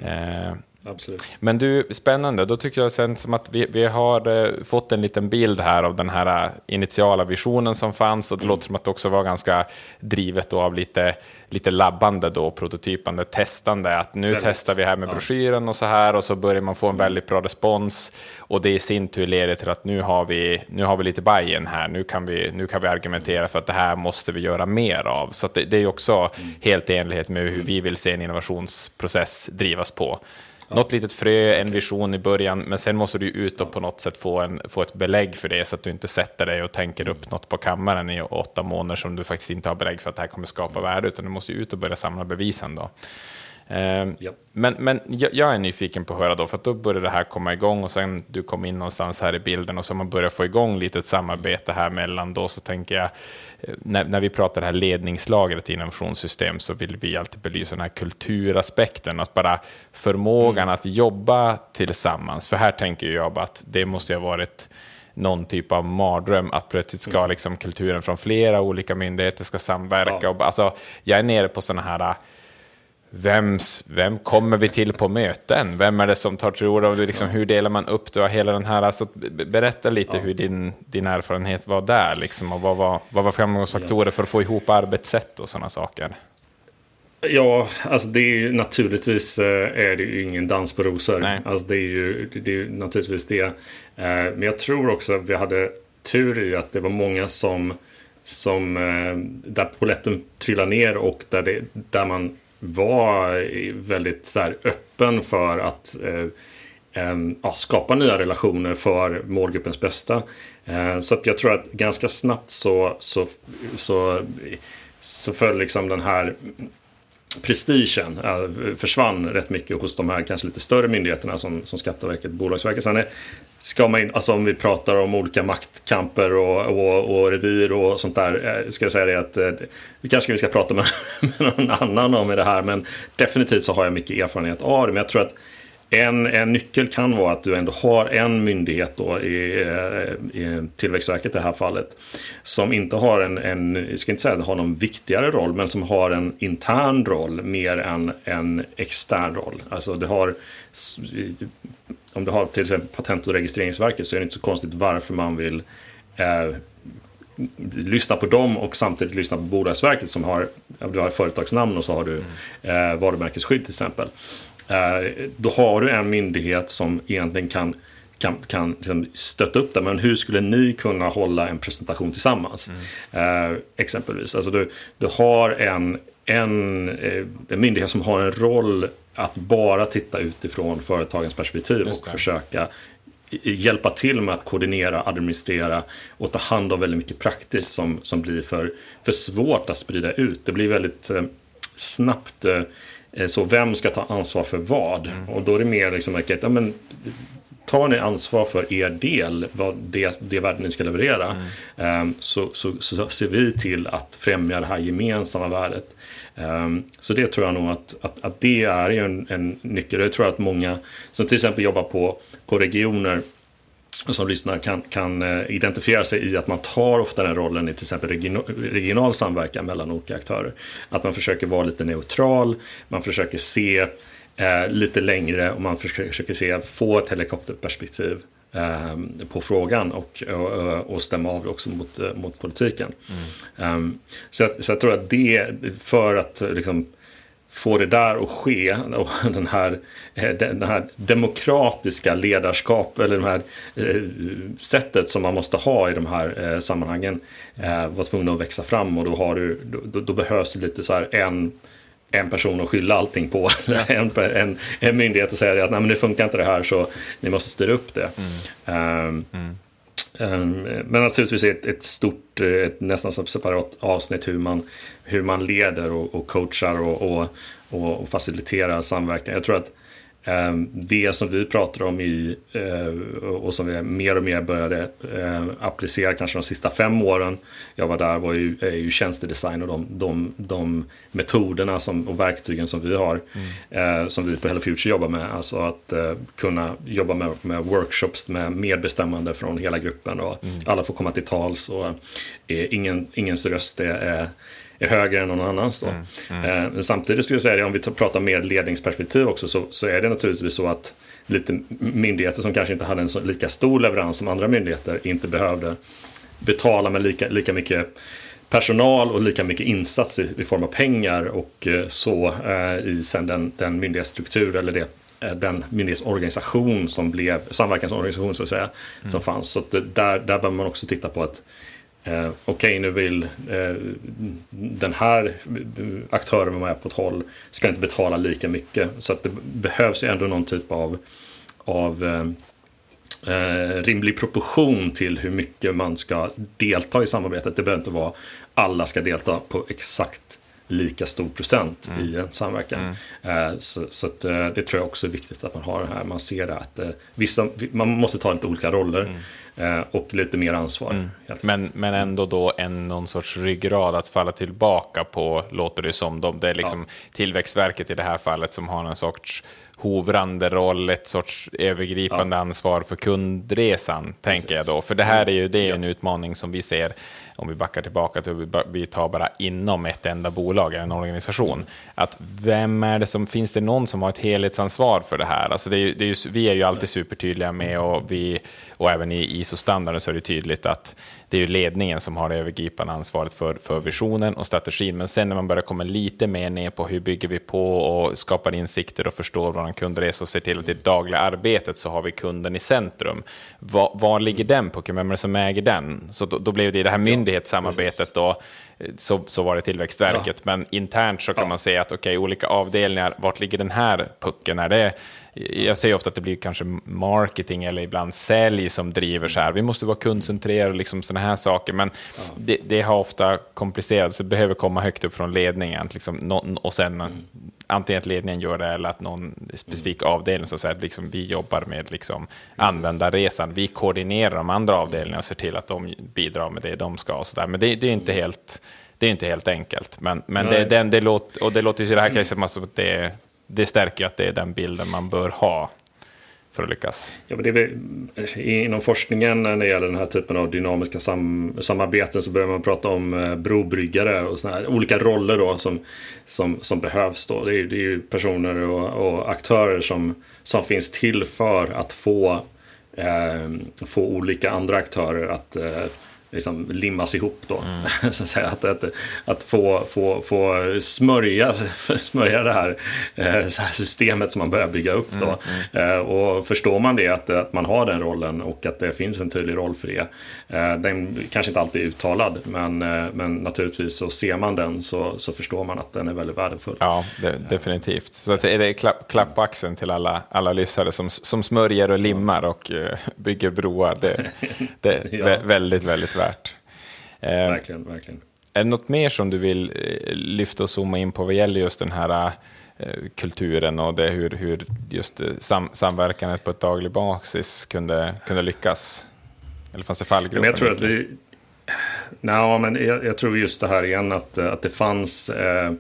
Eh, Absolut. Men du, spännande. Då tycker jag sen som att vi, vi har eh, fått en liten bild här av den här eh, initiala visionen som fanns och det mm. låter som att det också var ganska drivet då av lite, lite labbande då, prototypande, testande. Att nu väldigt. testar vi här med ja. broschyren och så här och så börjar man få en mm. väldigt bra respons och det i sin tur leder till att nu har vi, nu har vi lite buy-in här. Nu kan, vi, nu kan vi argumentera för att det här måste vi göra mer av. Så det, det är också mm. helt i enlighet med hur vi vill se en innovationsprocess drivas på något litet frö, en vision i början, men sen måste du ut och på något sätt få, en, få ett belägg för det så att du inte sätter dig och tänker upp något på kammaren i åtta månader som du faktiskt inte har belägg för att det här kommer skapa värde, utan du måste ut och börja samla bevisen då. Eh, ja. Men, men jag, jag, är nyfiken på att höra då, för då börjar det här komma igång och sen du kom in någonstans här i bilden och så man börjar få igång lite ett samarbete här mellan då så tänker jag, eh, när, när vi pratar det här ledningslagret i innovationssystem så vill vi alltid belysa den här kulturaspekten, att bara förmågan mm. att jobba tillsammans. För här tänker jag bara att det måste ha varit någon typ av mardröm att plötsligt ska mm. liksom kulturen från flera olika myndigheter ska samverka. Ja. Och, alltså, jag är nere på sådana här vems, vem kommer vi till på möten? Vem är det som tar till orda? Liksom, hur delar man upp det? Hela den här, alltså, berätta lite ja. hur din, din erfarenhet var där. Liksom, och vad, var, vad var framgångsfaktorer för att få ihop arbetssätt och sådana saker? Ja, alltså det är ju naturligtvis eh, är det ju ingen dans på rosor. Nej. Alltså det är ju det är naturligtvis det. Eh, men jag tror också att vi hade tur i att det var många som, som där poletten trillade ner och där, det, där man var väldigt så här, öppen för att eh, eh, ja, skapa nya relationer för målgruppens bästa. Eh, så att jag tror att ganska snabbt så, så, så, så föll liksom den här prestigen eh, försvann rätt mycket hos de här kanske lite större myndigheterna som, som Skatteverket och Bolagsverket. Sen är, ska man in, alltså om vi pratar om olika maktkamper och, och, och revir och sånt där, eh, ska jag säga det att eh, vi kanske vi ska prata med, med någon annan om i det här, men definitivt så har jag mycket erfarenhet av det. Men jag tror att en, en nyckel kan vara att du ändå har en myndighet då i, eh, i Tillväxtverket i det här fallet. Som inte har en, en, jag ska inte säga att har någon viktigare roll, men som har en intern roll mer än en extern roll. Alltså det har, om du har till exempel Patent och registreringsverket så är det inte så konstigt varför man vill eh, lyssna på dem och samtidigt lyssna på Bolagsverket som har, du har företagsnamn och så har du eh, varumärkesskydd till exempel. Eh, då har du en myndighet som egentligen kan kan, kan liksom stötta upp det. Men hur skulle ni kunna hålla en presentation tillsammans? Mm. Eh, exempelvis. Alltså du, du har en, en, eh, en myndighet som har en roll att bara titta utifrån företagens perspektiv och försöka hjälpa till med att koordinera, administrera och ta hand om väldigt mycket praktiskt som, som blir för, för svårt att sprida ut. Det blir väldigt eh, snabbt eh, Eh, så vem ska ta ansvar för vad? Mm. Och då är det mer liksom, okay, ja, men, tar ni ansvar för er del, vad det, det värde ni ska leverera, mm. um, så, så, så, ser vi till att främja det här gemensamma värdet. Um, så det tror jag nog att, att, att det är en, en nyckel. Jag tror att många som till exempel jobbar på, på regioner som lyssnar kan, kan eh, identifiera sig i att man tar ofta den rollen i till exempel regional, regional samverkan mellan olika aktörer. Att man försöker vara lite neutral, man försöker se eh, lite längre och man försöker, se, få ett helikopterperspektiv eh, på frågan och, och, och, stämma av också mot, eh, mot politiken. Mm. Um, så, jag, så jag tror att det, för att liksom, få det där att ske och den här, eh, den här demokratiska ledarskap eller det här eh, sättet som man måste ha i de här sammanhangen var tvungna att växa fram och då, har du, då, då behövs det lite så här en en person att skylla allting på. En, en, en myndighet och säga att Nej, men det funkar inte det här så ni måste styra upp det. Mm. Um, mm. Um, men naturligtvis ett, ett stort, ett nästan separat avsnitt hur man hur man leder och, och coachar och, och, och, faciliterar samverkan. Jag tror att det som vi pratar om i eh, och som vi mer och mer började eh, applicera kanske de sista fem åren jag var där var ju, är ju tjänstedesign och de, de, de metoderna som, och verktygen som vi har mm. eh, som vi på Hello Future jobbar med. Alltså att kunna jobba med, med workshops med medbestämmande från hela gruppen och mm. alla får komma till tals och ingen, ingens röst är är högre än någon annans. Då. Mm, mm. Eh, men samtidigt ska jag säga det, om vi pratar mer ledningsperspektiv också, så, så är det naturligtvis så att lite myndigheter som kanske inte hade en så lika stor leverans som andra myndigheter inte behövde betala med lika, lika mycket personal och lika mycket insats i, i form av pengar och eh, så eh, i sen den, den myndighetsstruktur eller det, eh, den myndighetsorganisation som blev samverkansorganisation så att säga mm. som fanns. Så där, där behöver man också titta på att Eh, Okej, okay, nu vill eh, den här aktören vara med på ett håll, ska inte betala lika mycket. Så att det behövs ju ändå någon typ av, av eh, eh, rimlig proportion till hur mycket man ska delta i samarbetet. Det behöver inte vara alla ska delta på exakt lika stor procent mm. i en samverkan. Mm. Eh, så, så att, eh, det tror jag också är viktigt att man har det här. Man ser det att vissa, man måste ta lite olika roller. Mm. Eh, och lite mer ansvar. Mm. Men, men ändå då en någon sorts ryggrad att falla tillbaka på, låter det som. De, det är liksom ja. Tillväxtverket i det här fallet som har en sorts hovrande roll, ett sorts övergripande ja. ansvar för kundresan, tänker Precis. jag då. För det här är ju det är en utmaning som vi ser, om vi backar tillbaka till vi tar bara inom ett enda bolag, en organisation. Att vem är det som, finns det någon som har ett helhetsansvar för det här? Alltså det är, det är ju, vi är ju alltid supertydliga med, och, vi, och även i, i ISO-standarden så är det tydligt att det är ju ledningen som har det övergripande ansvaret för, för visionen och strategin. Men sen när man börjar komma lite mer ner på hur bygger vi på och skapar insikter och förstår vad en kunder är, så ser till att i det dagliga arbetet så har vi kunden i centrum. Var, var ligger den på? Vem är det som äger den? Så då, då blev det i det här myndighetssamarbetet då, så, så var det Tillväxtverket. Ja. Men internt så kan ja. man säga att okej, okay, olika avdelningar, vart ligger den här pucken? Är det jag säger ofta att det blir kanske marketing eller ibland sälj som driver så här. Vi måste vara kundcentrerade och liksom sådana här saker. Men ja. det, det, har ofta komplicerats. Det behöver komma högt upp från ledningen. Liksom, och sen mm. antingen att ledningen gör det eller att någon specifik mm. avdelning så säger att liksom, vi jobbar med liksom, användarresan. Vi koordinerar de andra avdelningarna och ser till att de bidrar med det de ska. Och så där. Men det, det är inte mm. helt det är inte helt enkelt. Men, men det, det, det, låter, och det låter ju i det här mm. caset som att det, det stärker ju att det är den bilden man bör ha för att lyckas. Ja, men det är, eh, inom forskningen eh, när det gäller den här typen av dynamiska sam, samarbeten så börjar man prata om eh, brobryggare och såna här olika roller då som, som, som behövs. Då. Det, är, det är ju personer och, och, aktörer som, som finns till för att få, eh, få olika andra aktörer att eh, liksom limmas ihop då. Mm. så att, säga, att, att, att, få, få, få smörja, smörja det här, eh, så här systemet som man börjar bygga upp då. Mm. Mm. Eh, och förstår man det, att, att man har den rollen och att det finns en tydlig roll för det. Eh, den kanske inte alltid är uttalad, men, men naturligtvis så ser man den så, så förstår man att den är väldigt värdefull. Ja, det, definitivt. Så att är det klapp, klapp axeln till alla, alla lyssnare som, som smörjer och limmar och bygger broar. Det, det är ja. väldigt, väldigt värt. Eh, verkligen, verkligen. Är det något mer som du vill eh, lyfta och zooma in på vad gäller just den här eh, kulturen och det, hur, hur just sam, samverkandet på ett daglig basis kunde, kunde lyckas? Eller fanns det fallgropar? Jag tror att vi... Nej, men jag, jag, tror just det här igen att, att det fanns eh,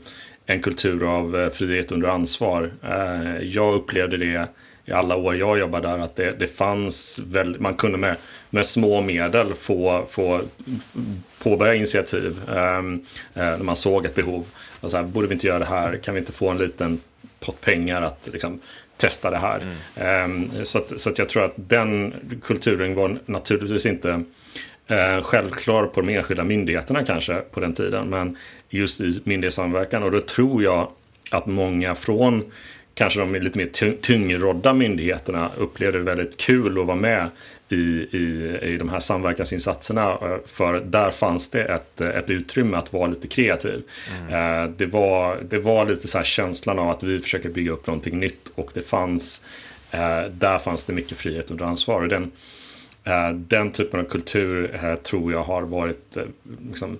en kultur av frihet under ansvar. Eh, jag upplevde det i alla år jag jobbade där att det, det fanns väl, man kunde med, med små medel få, få påbörja initiativ um, när man såg ett behov. Och så här, borde vi inte göra det här? Kan vi inte få en liten pott pengar att liksom, testa det här? Mm. Um, så, att, så att jag tror att den kulturen var naturligtvis inte uh, självklar på de enskilda myndigheterna kanske på den tiden. Men just i myndighetssamverkan och då tror jag att många från kanske de lite mer tungrodda myndigheterna upplevde det väldigt kul att vara med i, i, i de här samverkansinsatserna. Eh, för där fanns det ett, ett utrymme att vara lite kreativ. Mm. Eh, det, var, det var lite så här känslan av att vi försöker bygga upp någonting nytt och det fanns, eh, där fanns det mycket frihet under ansvar. Och den, den typen av kultur tror jag har varit liksom,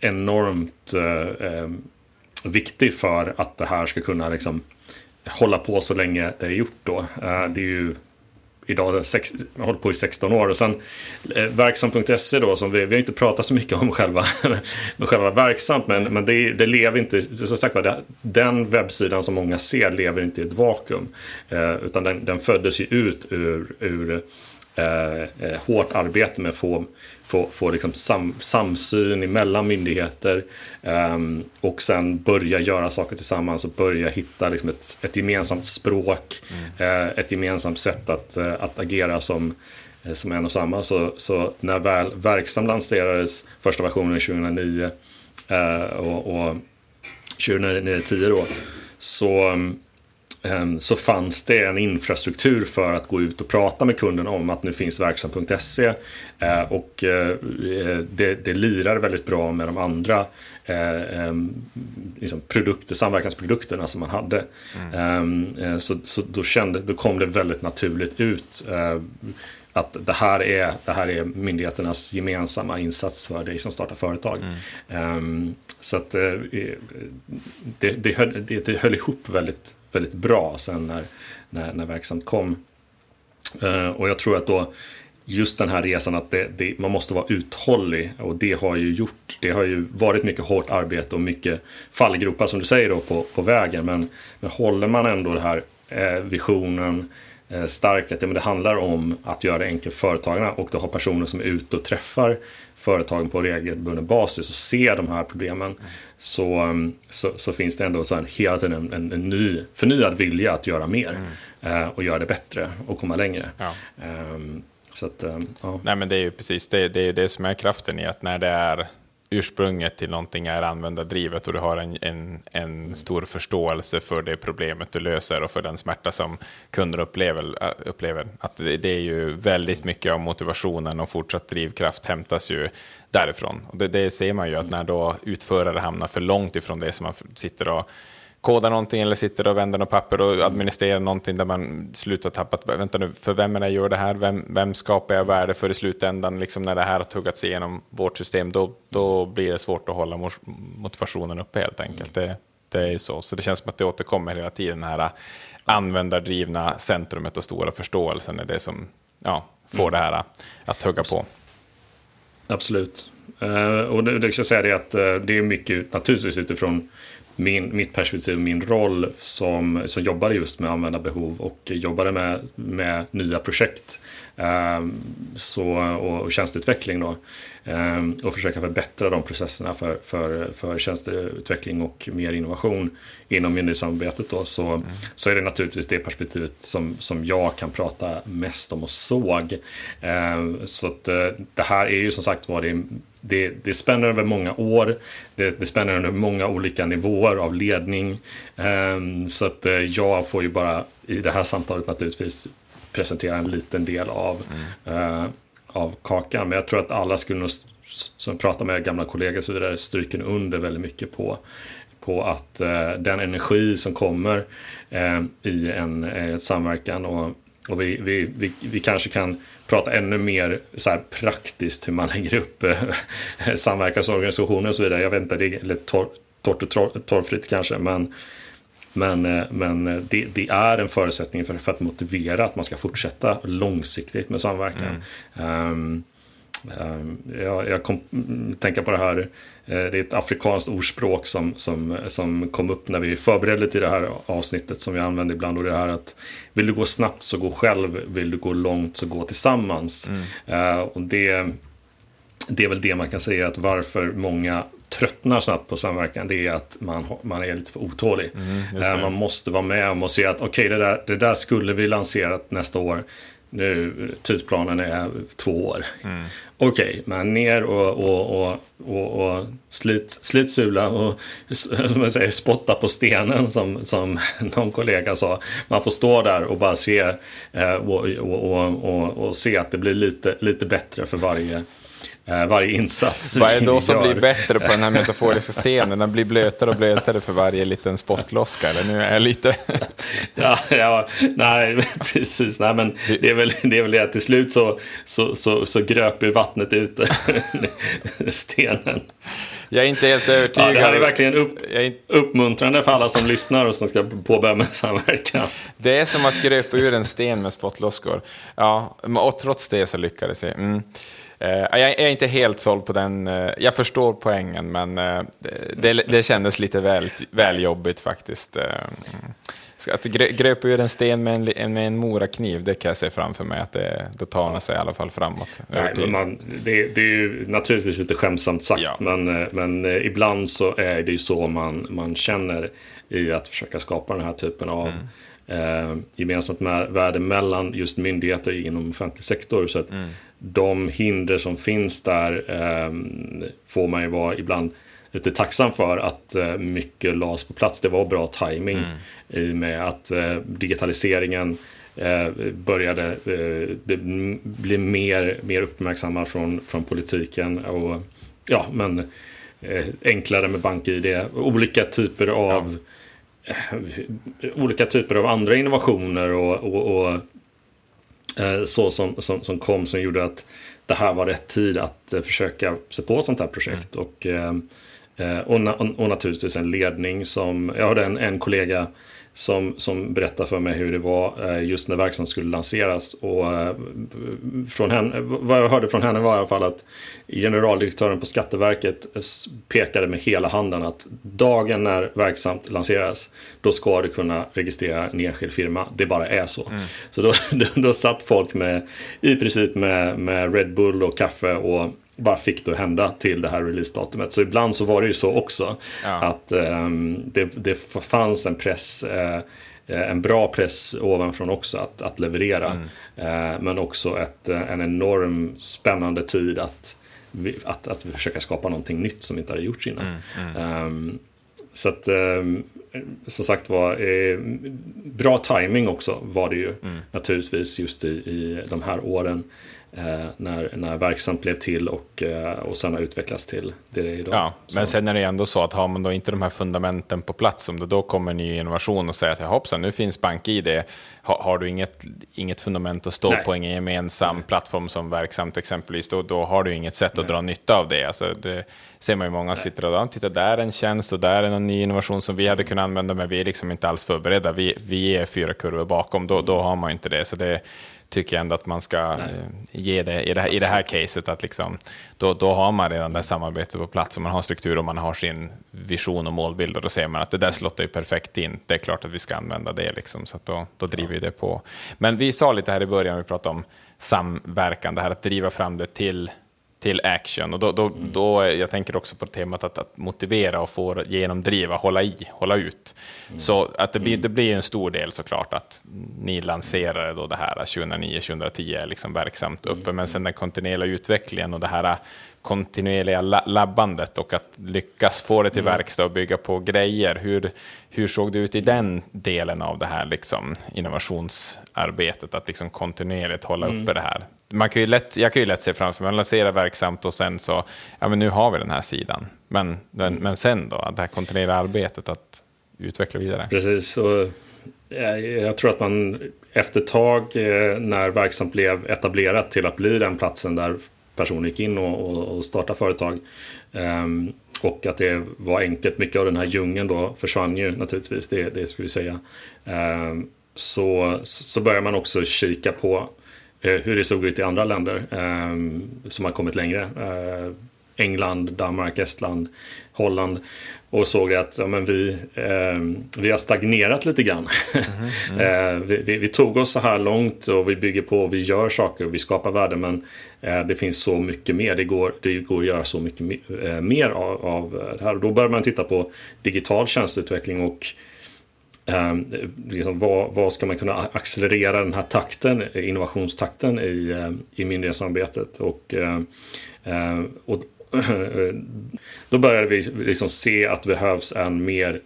enormt viktig för att det här ska kunna liksom hålla på så länge det är gjort då. Eh, det är ju idag, sex, jag har hållit på i 16 år och sen eh, verksam.se då som vi, vi har inte pratat så mycket om själva, själva verksamt men, men det, det lever inte, som sagt var, den webbsidan som många ser lever inte i ett vakuum. Eh, utan den, den föddes ju ut ur, ur eh, eh hårt arbete med att få få, få liksom sam, samsyn mellan myndigheter um, och sen börja göra saker tillsammans och börja hitta liksom ett, ett gemensamt språk, mm. uh, ett gemensamt sätt att, uh, att agera som, uh, som en och samma. Så, så när väl Verksam lanserades, första versionen 2009 och, och 2009-10 då, så um, så fanns det en infrastruktur för att gå ut och prata med kunden om att nu finns verksam.se eh, och eh, det, det lirar väldigt bra med de andra eh, ehm, liksom produkter, samverkansprodukterna som man hade. Mm. Ehm, så, så då, kände, då kom det väldigt naturligt ut att det här, är, det här är myndigheternas gemensamma insats för dig som startar företag. Mm. så att det, det, höll, det, det höll ihop väldigt väldigt bra sen när, när, när verksamt kom. Uh, och jag tror att då just den här resan att det, det, man måste vara uthållig och det har ju gjort, det har ju varit mycket hårt arbete och mycket fallgropar som du säger då på, på vägen. Men, men håller man ändå den här eh, visionen eh, stark att ja, men det handlar om att göra det enkelt för företagarna och då har personer som är ute och träffar företagen på regelbunden basis och ser de här problemen så, um, så, så, finns det ändå så här hela tiden en, en, ny, förnyad vilja att göra mer mm. eh, och göra det bättre och komma längre. Ja. Um, Så att, ja. Nej, men det är ju precis det, det, är det som är kraften i att när det är ursprunget till någonting är användardrivet och du har en, en, en stor förståelse för det problemet du löser och för den smärta som kunder upplever. upplever. Att det, är ju väldigt mycket av motivationen och fortsatt drivkraft hämtas ju därifrån. Och det, det ser man ju att när då utförare hamnar för långt ifrån det som man sitter och kodar någonting eller sitter och vänder något papper och administrerar någonting där man slutar tappa, vänta nu, för vem är det jag gör det här? Vem, vem skapar jag värde för i slutändan? Liksom när det här har tuggats igenom vårt system, då, då blir det svårt att hålla motivationen uppe helt enkelt. Det, det är så. Så det känns som att det återkommer hela tiden, det här användardrivna centrumet och stora förståelsen är det som ja, får mm. det här att tugga på. Absolut. Uh, och det, det ska jag säga det att uh, det är mycket naturligtvis utifrån min, mitt perspektiv, min roll som, som jobbade just med användarbehov och jobbade med, med nya projekt eh, så, och, och tjänsteutveckling. Då, eh, och försöka förbättra de processerna för, för, för tjänsteutveckling och mer innovation inom myndighetssamarbetet. Då, så, mm. så är det naturligtvis det perspektivet som, som jag kan prata mest om och såg. Eh, så att, eh, det här är ju som sagt var det det, det spänner över många år. Det, det spänner över många olika nivåer av ledning. Um, så att uh, jag får ju bara i det här samtalet naturligtvis presentera en liten del av, mm. uh, av kakan. Men jag tror att alla skulle nog, som pratar med gamla kollegor så vidare, stryker under väldigt mycket på på att uh, den energi som kommer i en, en samverkan och, och vi, vi, vi, vi kanske kan prata ännu mer så här praktiskt hur man lägger upp eh, samverkansorganisationer och så vidare. Jag vet inte, det är lite torrt och torrfritt kanske, men men, eh, men eh, det, det, är en förutsättning för, för, att motivera att man ska fortsätta långsiktigt med samverkan. Mm. Um, um, jag, jag kom tänka på det här det är ett afrikanskt ordspråk som, som, som kom upp när vi förberedde till det här avsnittet som vi använder ibland. Och det här att vill du gå snabbt så gå själv, vill du gå långt så gå tillsammans. Mm. Uh, och det, det är väl det man kan säga att varför många tröttnar snabbt på samverkan det är att man, man är lite för otålig. Mm, uh, man måste vara med och se att okej okay, det, där, det där skulle vi lanserat nästa år nu tidsplanen är två år. Mm. Okej, okay, men ner och, och, och, och, och slit, slit sula och som säger, spotta på stenen som, som någon kollega sa. Man får stå där och bara se eh, och, och, och, och, se att det blir lite, lite bättre för varje varje insats. Vad är det då som blir bättre på den här metaforiska stenen? Den blir blötare och blötare för varje liten spottloska. Eller nu är jag lite... ja, ja, nej, precis. Nej, men det är väl det, är väl det att till slut så, så, så, så gröper vattnet ut stenen. Jag är inte helt övertygad. Ja, det här är verkligen upp, uppmuntrande för alla som lyssnar och som ska påbörja med samverkan. Det är som att gröpa ur en sten med spottloskor. Ja, och trots det så lyckades jag. Mm. Uh, jag är inte helt såld på den. Uh, jag förstår poängen, men uh, det, det kändes lite väl, väl jobbigt faktiskt. Att gröpa ur en sten med en, med en morakniv, det kan jag se framför mig att det, då tar man sig i alla fall framåt. Nej, men man, det, det, är ju naturligtvis lite skämtsamt sagt, ja. men, men ibland så är det ju så man, man känner i att försöka skapa den här typen av mm eh, gemensamt med, värde mellan just myndigheter inom offentlig sektor. Så att mm. De hinder som finns där eh, får man ju vara ibland lite tacksam för att eh, mycket lades på plats. Det var bra timing mm. i med att eh, digitaliseringen eh, började bli mer, mer uppmärksammad från, från politiken. Och ja, men enklare med BankID. Olika typer av ja olika typer av andra innovationer och, och, och så som, som, som, kom som gjorde att det här var rätt tid att eh, försöka se på sånt här projekt. Mm. Och, eh, och, och, och, naturligtvis en ledning som, jag hade en, en kollega som, som berättade för mig hur det var eh, just när verksamheten skulle lanseras. Och eh, från henne, vad jag hörde från henne var i alla fall att generaldirektören på Skatteverket pekade med hela handen att dagen när verksamt lanseras då ska du kunna registrera en enskild firma. Det bara är så. Mm. Så då, då, då satt folk med i princip med, med Red Bull och kaffe och bara fick det att hända till det här releasedatumet. Så ibland så var det ju så också. Ja. Att um, det, det fanns en press uh, en bra press ovanifrån också att, att leverera. Mm. men också ett, en enorm spännande tid att, att, att försöka skapa någonting nytt som inte hade gjorts innan. Um, så att um, som sagt var, eh, bra timing också var det ju mm. naturligtvis just i, i de här åren. Eh, när, när verksamt blev till och, eh, och sen har utvecklats till det det är idag. Ja, men sen är det ändå så att har man då inte de här fundamenten på plats, om det då kommer ny innovation och säger att hoppsan, nu finns BankID, har, har du inget, inget fundament att stå Nej. på en gemensam Nej. plattform som verksamt exempelvis, då, då har du inget sätt Nej. att dra nytta av det. Alltså, det ser man ju många Nej. sitter och tittar där är en tjänst och där är en ny innovation som vi hade kunnat använda, men vi är liksom inte alls förberedda. Vi, vi är fyra kurvor bakom, då, då har man inte det. Så det tycker jag ändå att man ska Nej. Eh, ge det i det här, i det här caset. Att liksom, då, då har man redan det samarbetet på plats och man har struktur och man har sin vision och målbild och då ser man att det där slottar ju perfekt in. Det är klart att vi ska använda det, liksom, så då, då driver vi det på. Men vi sa lite här i början, vi pratade om samverkan, det här att driva fram det till till action. Och då, då, mm. då, jag tänker också på temat att, att motivera och få genomdriva, hålla i, hålla ut. Mm. Så att det blir, mm. det blir en stor del såklart att ni lanserade då det här 2009-2010 är liksom verksamt uppe, mm. men sen den kontinuerliga utvecklingen och det här kontinuerliga labbandet och att lyckas få det till mm. verkstad och bygga på grejer. Hur, hur såg det ut i den delen av det här liksom, innovationsarbetet, att liksom kontinuerligt hålla mm. uppe det här? Man kan ju lätt, jag kan ju lätt se framför mig, man lanserar verksamt och sen så, ja men nu har vi den här sidan. Men, men, men sen då, det här kontinuerliga arbetet att utveckla vidare. Precis, och eh, jag tror att man efter ett tag eh, när verksamt blev etablerat till att bli den platsen där personer gick in och, och, och startade företag. Ehm, och att det var enkelt. Mycket av den här djungeln då försvann ju naturligtvis, det, det skulle vi säga. Ehm, så, så börjar man också kika på hur det såg ut i andra länder um, som har kommit längre. Uh, England, Danmark, Estland, Holland och såg att ja, men vi, eh, vi har stagnerat lite grann. Mm, mm. eh, vi, vi, vi, tog oss så här långt och vi bygger på, vi gör saker och vi skapar värden men eh, det finns så mycket mer. Det går, det går att göra så mycket eh, mer av, av det här. Och då börjar man titta på digital tjänsteutveckling och eh, liksom vad, vad ska man kunna accelerera den här takten, innovationstakten i, eh, i myndighetssamarbetet. Och, och då började vi liksom se att det behövs en mer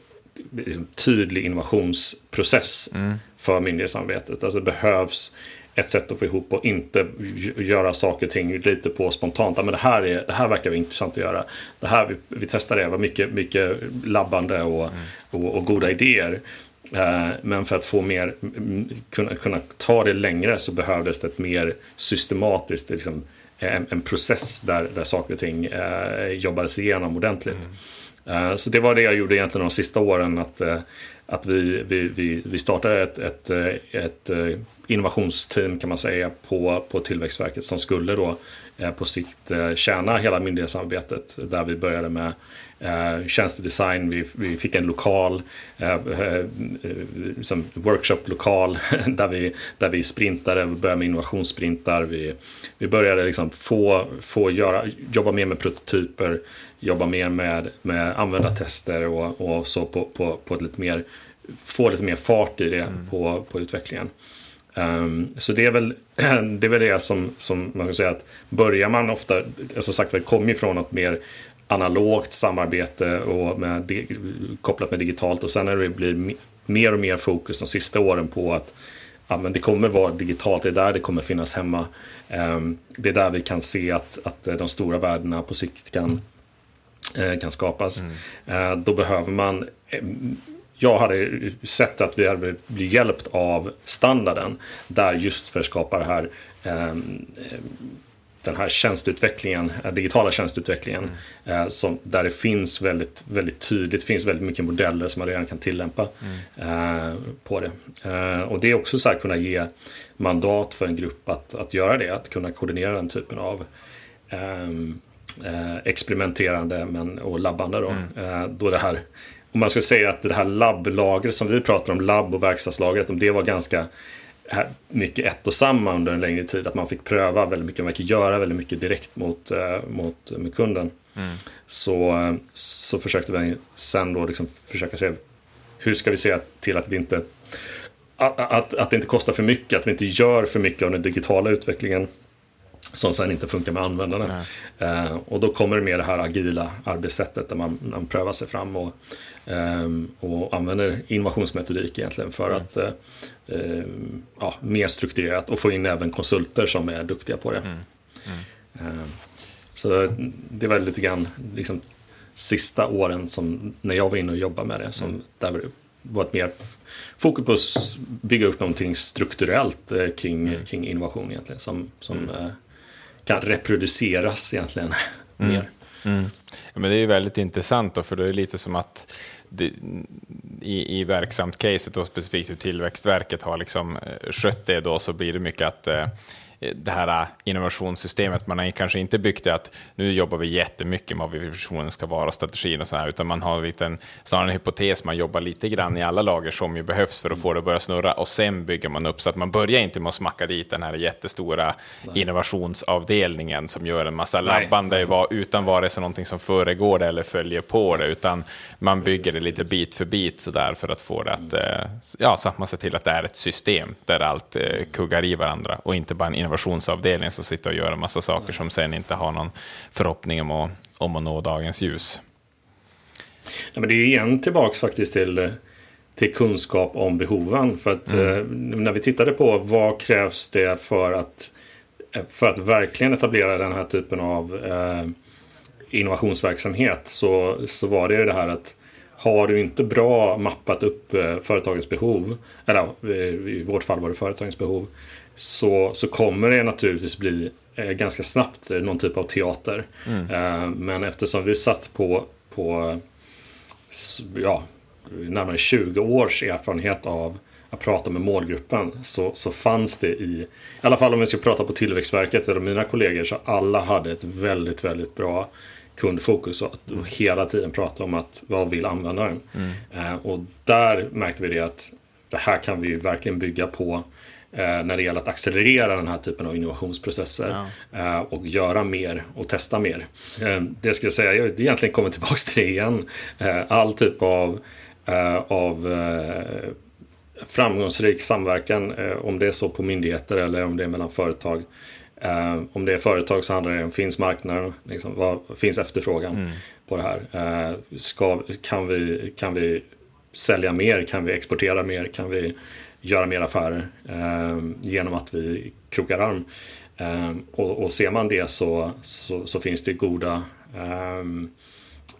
liksom, tydlig innovationsprocess mm. för myndighetssamarbetet. Alltså det behövs ett sätt att få ihop och inte göra saker och ting lite på spontant. Men det här, är, det här verkar intressant att göra. Det här, vi, vi testar det, var mycket, mycket labbande och, mm. och, och, goda idéer. Eh, men för att få mer, kunna, kunna ta det längre så behövdes det ett mer systematiskt liksom, en, en process där, där saker och ting eh, jobbades igenom ordentligt. Mm. Eh, så det var det jag gjorde egentligen de sista åren. Att, eh, att vi, vi, vi, vi startade ett, ett, eh, ett eh, innovationsteam kan man säga på, på Tillväxtverket som skulle då på sikt tjäna hela myndighetssamarbetet. Där vi började med eh, tjänstedesign, vi, vi fick en lokal, eh, liksom workshoplokal där vi, där vi sprintade, vi började med innovationssprintar. Vi, vi började liksom få, få göra, jobba mer med prototyper, jobba mer med, med användartester och, och så på, på, på ett lite mer, få lite mer fart i det mm. på, på utvecklingen. Um, så det är väl det, är väl det som, som man ska säga att börjar man ofta, som sagt det kommer ifrån något mer analogt samarbete och med, kopplat med digitalt och sen när det blir mer och mer fokus de sista åren på att ja, men det kommer vara digitalt, det är där det kommer finnas hemma. Um, det är där vi kan se att, att de stora värdena på sikt kan, uh, kan skapas. Mm. Uh, då behöver man jag hade sett att vi hade blivit hjälpt av standarden där just för att skapa det här um, den här tjänsteutvecklingen, eh, digitala tjänsteutvecklingen, mm. som, där det finns väldigt, väldigt tydligt, finns väldigt mycket modeller som man redan kan tillämpa mm. eh, på det. Eh, och det är också så här kunna ge mandat för en grupp att, att göra det, att kunna koordinera den typen av ehm, eh, experimenterande men, och labbande. Då. Mm. då det här, om man ska säga att det här labblagret som vi pratar om, labb och verkstadslagret, om det var ganska mycket ett och samma under en längre tid. Att man fick pröva väldigt mycket, man fick göra väldigt mycket direkt mot, eh, mot med kunden. Mm. Så, så försökte vi sen då liksom försöka se hur ska vi se till att vi inte att, att, att det inte kostar för mycket, att vi inte gör för mycket av den digitala utvecklingen som sen inte funkar med användarna. Eh, och då kommer det med det här agila arbetssättet där man, man prövar sig fram och, eh, och använder innovationsmetodik egentligen för mm. att eh, eh, ja, mer strukturerat och få in även konsulter som är duktiga på det. Mm. Mm. Eh, så det var lite grann liksom, sista åren som när jag var inne och jobbade med det som mm. där var ett mer fokus på att bygga upp någonting strukturellt eh, kring, mm. kring innovation egentligen som, som mm kan reproduceras egentligen mm. mer. Ja, men det är ju väldigt intressant då, för det är lite som att i, i verksamt-caset och specifikt hur Tillväxtverket har liksom eh, skött det då så blir det mycket att eh, det här innovationssystemet. Man har kanske inte byggt det att nu jobbar vi jättemycket med vad visionen ska vara, strategin och så här, utan man har en, snarare en hypotes, man jobbar lite grann i alla lager som ju behövs för att få det att börja snurra och sen bygger man upp så att man börjar inte med att smacka dit den här jättestora Nej. innovationsavdelningen som gör en massa labbande utan vare sig någonting som föregår det eller följer på det, utan man bygger det lite bit för bit så där för att få det att, mm. ja, så att man ser till att det är ett system där allt eh, kuggar i varandra och inte bara en innovationsavdelning som sitter och gör en massa saker som sen inte har någon förhoppning om att, om att nå dagens ljus. Ja, men det är igen tillbaks faktiskt till, till kunskap om behoven. För att mm. eh, när vi tittade på vad krävs det för att, för att verkligen etablera den här typen av eh, innovationsverksamhet så, så var det ju det här att har du inte bra mappat upp eh, företagens behov, eller i vårt fall var det företagens behov, så, så kommer det naturligtvis bli eh, ganska snabbt eh, någon typ av teater. Mm. Eh, men eftersom vi satt på, på ja, närmare 20 års erfarenhet av att prata med målgruppen så, så fanns det i, i alla fall om vi ska prata på Tillväxtverket eller mina kollegor så alla hade ett väldigt, väldigt bra kundfokus och att mm. hela tiden prata om att vad vill användaren? Mm. Eh, och där märkte vi det att det här kan vi verkligen bygga på när det gäller att accelerera den här typen av innovationsprocesser ja. eh, och göra mer och testa mer. Eh, det skulle jag säga, jag egentligen kommer tillbaka till det igen. Eh, all typ av, eh, av eh, framgångsrik samverkan, om det är så på myndigheter eller om det är mellan företag. om det är företag så handlar det om, finns marknaden, liksom, vad, finns efterfrågan mm. på det här? ska, kan, vi, kan vi sälja mer? Kan vi exportera mer? Kan vi göra mer affärer eh, genom att vi krokar arm. Eh, och, och ser man det så, så, så finns det goda, ehm,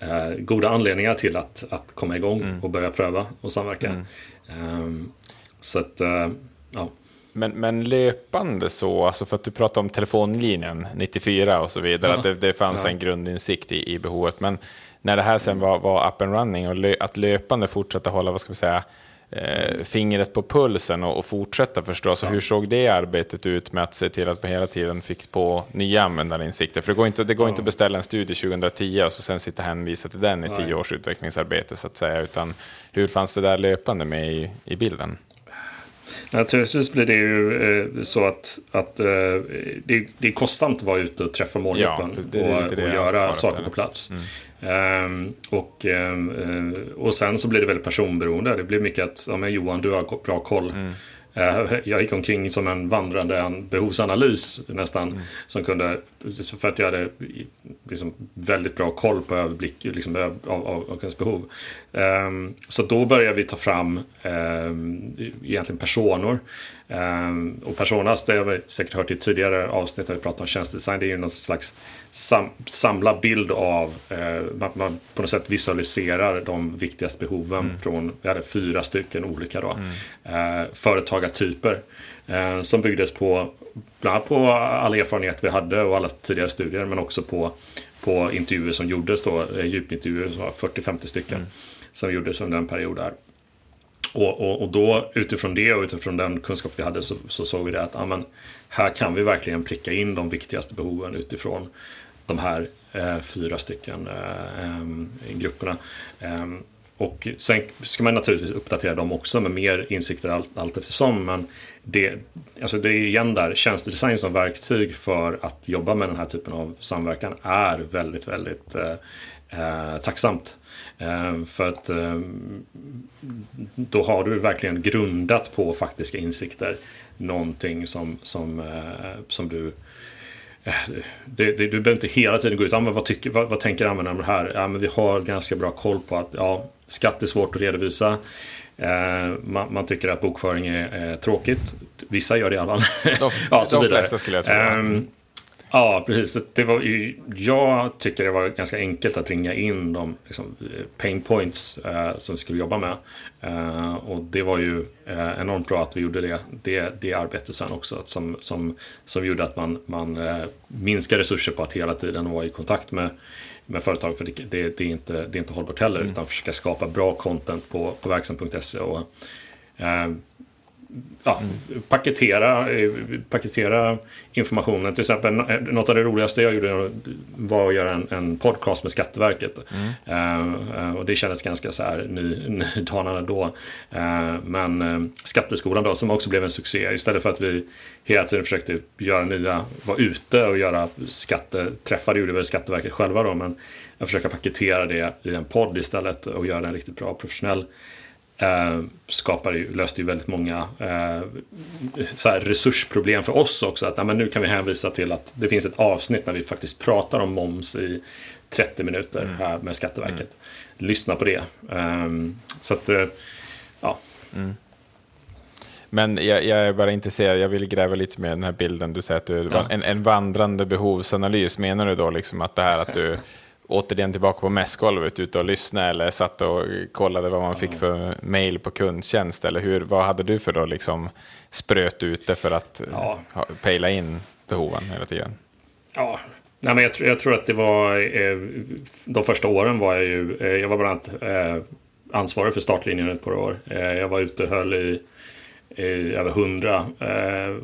eh, goda anledningar till att, att komma igång mm. och börja pröva och samverka. Mm. Ehm, så att, eh, ja. Men, men löpande så, alltså för att du pratade om telefonlinjen 94 och så vidare, ja. att det, det fanns ja. en grundinsikt i, i behovet. Men när det här sen var, var up and running och lö, att löpande fortsätta hålla, vad ska vi säga, eh, fingret på pulsen och, och fortsätta förstå. Så ja. hur såg det arbetet ut med att se till att man hela tiden fick på nya användarinsikter? För det går inte, det går ja. inte att beställa en studie 2010 och så sen sitta och hänvisa till den i Nej. tio års utvecklingsarbete så att säga. Utan hur fanns det där löpande med i, i bilden? Naturligtvis blir det ju eh, så att, att eh, det, det är kostsamt att vara ute och träffa målgruppen ja, och, och göra saker på plats. Mm. Um, och, um, och sen så blir det väldigt personberoende. Det blir mycket att ja, men Johan, du har bra koll. Mm. Uh, jag gick omkring som en vandrande behovsanalys nästan. Mm. Som kunde, för att jag hade liksom väldigt bra koll på överblick liksom, av, av, av kundens behov. Um, så då började vi ta fram egentligen personor. och personas, det har vi säkert hört i tidigare avsnitt när vi pratade om tjänstedesign. Det är ju någon slags sam, samlad bild av, eh, man, man, på något sätt visualiserar de viktigaste behoven mm. från, vi hade fyra stycken olika då, mm. eh, företagartyper. Eh, som byggdes på, bland annat på all erfarenhet vi hade och alla tidigare studier men också på, på intervjuer som gjordes då, djupintervjuer, 40-50 stycken mm. som gjordes under en period där. Och, och, och, då utifrån det och utifrån den kunskap vi hade så, så såg vi det att amen, här kan vi verkligen pricka in de viktigaste behoven utifrån de här eh, fyra stycken eh, grupperna. Eh, och sen ska man naturligtvis uppdatera dem också med mer insikter allt, allt eftersom. Men det, alltså det är igen där, tjänstedesign som verktyg för att jobba med den här typen av samverkan är väldigt, väldigt eh, eh, tacksamt. Eh, för att eh, då har du verkligen grundat på faktiska insikter någonting som, som, eh, som du det, det, du behöver inte hela tiden gå ut. Men vad, tycker, vad, vad tänker användaren om det här? Ja, men vi har ganska bra koll på att ja, skatt är svårt att redovisa. Eh, man, man, tycker att bokföring är, är, tråkigt. Vissa gör det i alla fall. De, ja, de flesta skulle jag tro. Eh, Ja, precis. Det var, jag tycker det var ganska enkelt att ringa in de liksom, pain points eh, som vi skulle jobba med. Eh, och det var ju eh, enormt bra att vi gjorde det, det, det arbetet sen också. Som, som, som gjorde att man, man eh, minskar resurser på att hela tiden vara i kontakt med, med företag. För det, det, det är, inte, det är inte hållbart heller. Mm. Utan försöka skapa bra content på, på verksam.se. Och, eh, ja, paketera, paketera informationen. Till exempel, något av det roligaste jag gjorde var att göra en, en podcast med Skatteverket. Mm. Uh, och det kändes ganska så här nydanande då. Uh, men uh, Skatteskolan då, som också blev en succé. Istället för att vi hela tiden försökte göra nya, vara ute och göra skatteträffar, det gjorde väl Skatteverket själva då. Men jag försöker paketera det i en podd istället och göra den riktigt bra professionell eh, skapade, löste ju väldigt många eh, resursproblem för oss också. Att ja, men nu kan vi hänvisa till att det finns ett avsnitt när vi faktiskt pratar om moms i 30 minuter mm. här med Skatteverket. Mm. Lyssna på det. Um, så att, uh, ja. Mm. Men jag, jag, är bara intresserad, jag vill gräva lite mer i den här bilden. Du säger att du ja. en, en vandrande behovsanalys. Menar du då liksom att det här att du återigen tillbaka på mässgolvet, ute och lyssna eller satt och kollade vad man fick för mail på kundtjänst? Eller hur, vad hade du för då liksom spröt ute för att ja. pejla in behoven hela tiden? Ja, Nej, men jag, tror, jag tror att det var eh, de första åren var jag ju, eh, jag var bland annat eh, ansvarig för startlinjen ett par år. Eh, jag var ute och höll i, i över hundra eh,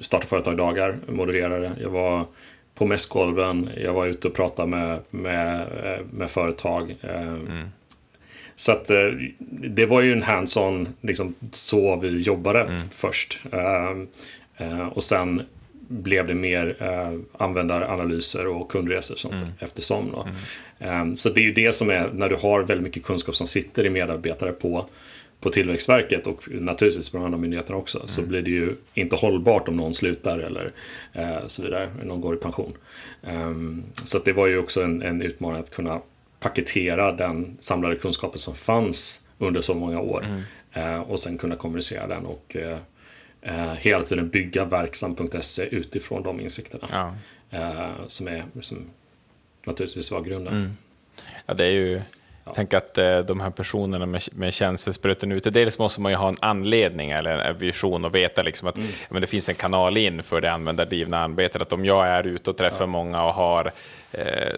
starta företag-dagar, modererade. Jag var på mässgolven. Jag var ute och pratade med, med, med företag. Eh, mm. Så att eh, det var ju en hands-on, liksom så vi jobbade mm. först. Eh, och sen blev det mer användaranalyser och kundresor och sånt mm. eftersom. Då. Mm. Så det är ju det som är när du har väldigt mycket kunskap som sitter i medarbetare på på Tillväxtverket och naturligtvis på de andra myndigheterna också mm. så blir det ju inte hållbart om någon slutar eller eh, så vidare, någon går i pension. Um, så det var ju också en, en, utmaning att kunna paketera den samlade kunskapen som fanns under så många år mm. eh, och sen kunna kommunicera den och eh, eh hela tiden bygga verksam.se utifrån de insikterna ja. Eh, som, är, som naturligtvis var grunden. Mm. Ja, det är ju Ja. Tänk att eh, de här personerna med, med tjänstespruten ute, dels måste man ju ha en anledning eller en vision och veta liksom att mm. men det finns en kanal in för det användardrivna arbetet. Att om jag är ute och träffar ja. många och har Eh,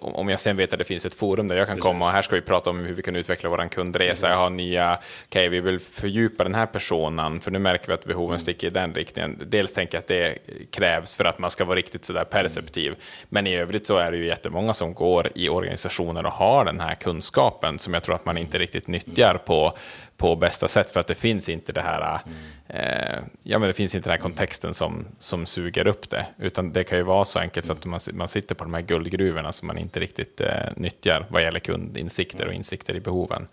om jag sen vet att det finns ett forum där jag kan Precis. komma och här ska vi prata om hur vi kan utveckla vår kundresa. Jag har nya, okej okay, vi vill fördjupa den här personen för nu märker vi att behoven mm. sticker i den riktningen. Dels tänker jag att det krävs för att man ska vara riktigt sådär perceptiv. Mm. Men i övrigt så är det ju jättemånga som går i organisationer och har den här kunskapen som jag tror att man inte riktigt nyttjar mm. på på bästa sätt för att det finns inte det här, mm. eh, ja, men det finns inte den här kontexten som, som suger upp det, utan det kan ju vara så enkelt så att man, man sitter på de här guldgruvorna som man inte riktigt eh, nyttjar vad gäller kundinsikter och insikter i behoven.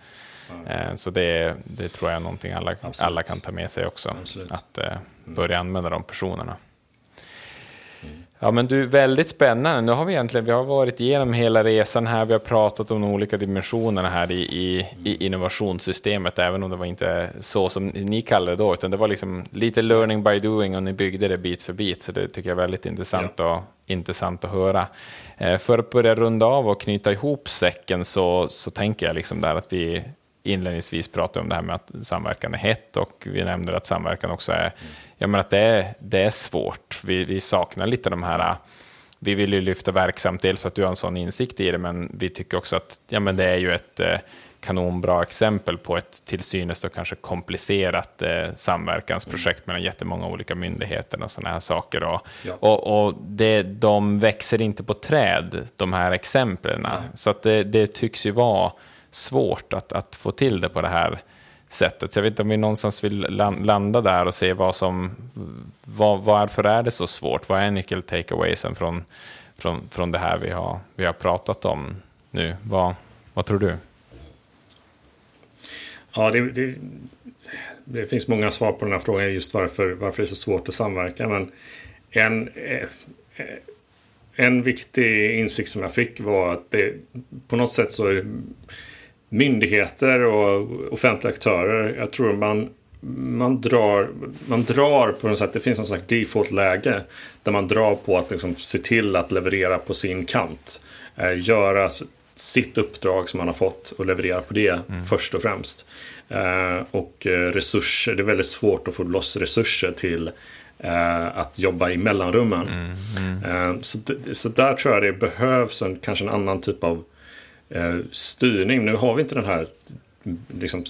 Eh, så det, det tror jag är någonting alla, alla kan ta med sig också, Absolut. att eh, börja använda de personerna. Ja, men du, väldigt spännande. Nu har vi egentligen vi har varit igenom hela resan här. Vi har pratat om de olika dimensionerna här i, i, i innovationssystemet, även om det var inte så som ni kallade det då, utan det var liksom lite learning by doing och ni byggde det bit för bit. Så det tycker jag är väldigt intressant, ja. och, intressant att höra. Eh, för att börja runda av och knyta ihop säcken så, så tänker jag liksom där att vi inledningsvis pratade om det här med att samverkan är hett och vi nämnde att samverkan också är, jag menar att det är, det är svårt. Vi, vi saknar lite de här, vi vill ju lyfta verksamt, dels för att du har en sån insikt i det, men vi tycker också att ja, men det är ju ett eh, kanonbra exempel på ett till synes och kanske komplicerat eh, samverkansprojekt mellan jättemånga olika myndigheter och sådana här saker. Och, ja. och, och det, de växer inte på träd, de här exemplen. Så att det, det tycks ju vara svårt att, att få till det på det här sättet. Så jag vet inte om vi någonstans vill landa där och se vad som, vad, varför är det så svårt? Vad är nyckel takeawaysen från, från, från det här vi har, vi har pratat om nu. Vad, vad tror du? Ja, det, det, det, finns många svar på den här frågan just varför, varför det är så svårt att samverka. Men en, eh, en viktig insikt som jag fick var att det på något sätt så är myndigheter och offentliga aktörer, jag tror man man drar, man drar på något sätt, det finns någon slags default-läge där man drar på att liksom se till att leverera på sin kant. Eh, göra sitt uppdrag som man har fått och leverera på det mm. först och främst. Eh, och eh, resurser, det är väldigt svårt att få loss resurser till eh, att jobba i mellanrummen. Mm. Mm. så, så där tror jag det behövs en, kanske en annan typ av styrning. Nu har vi inte den här liksom,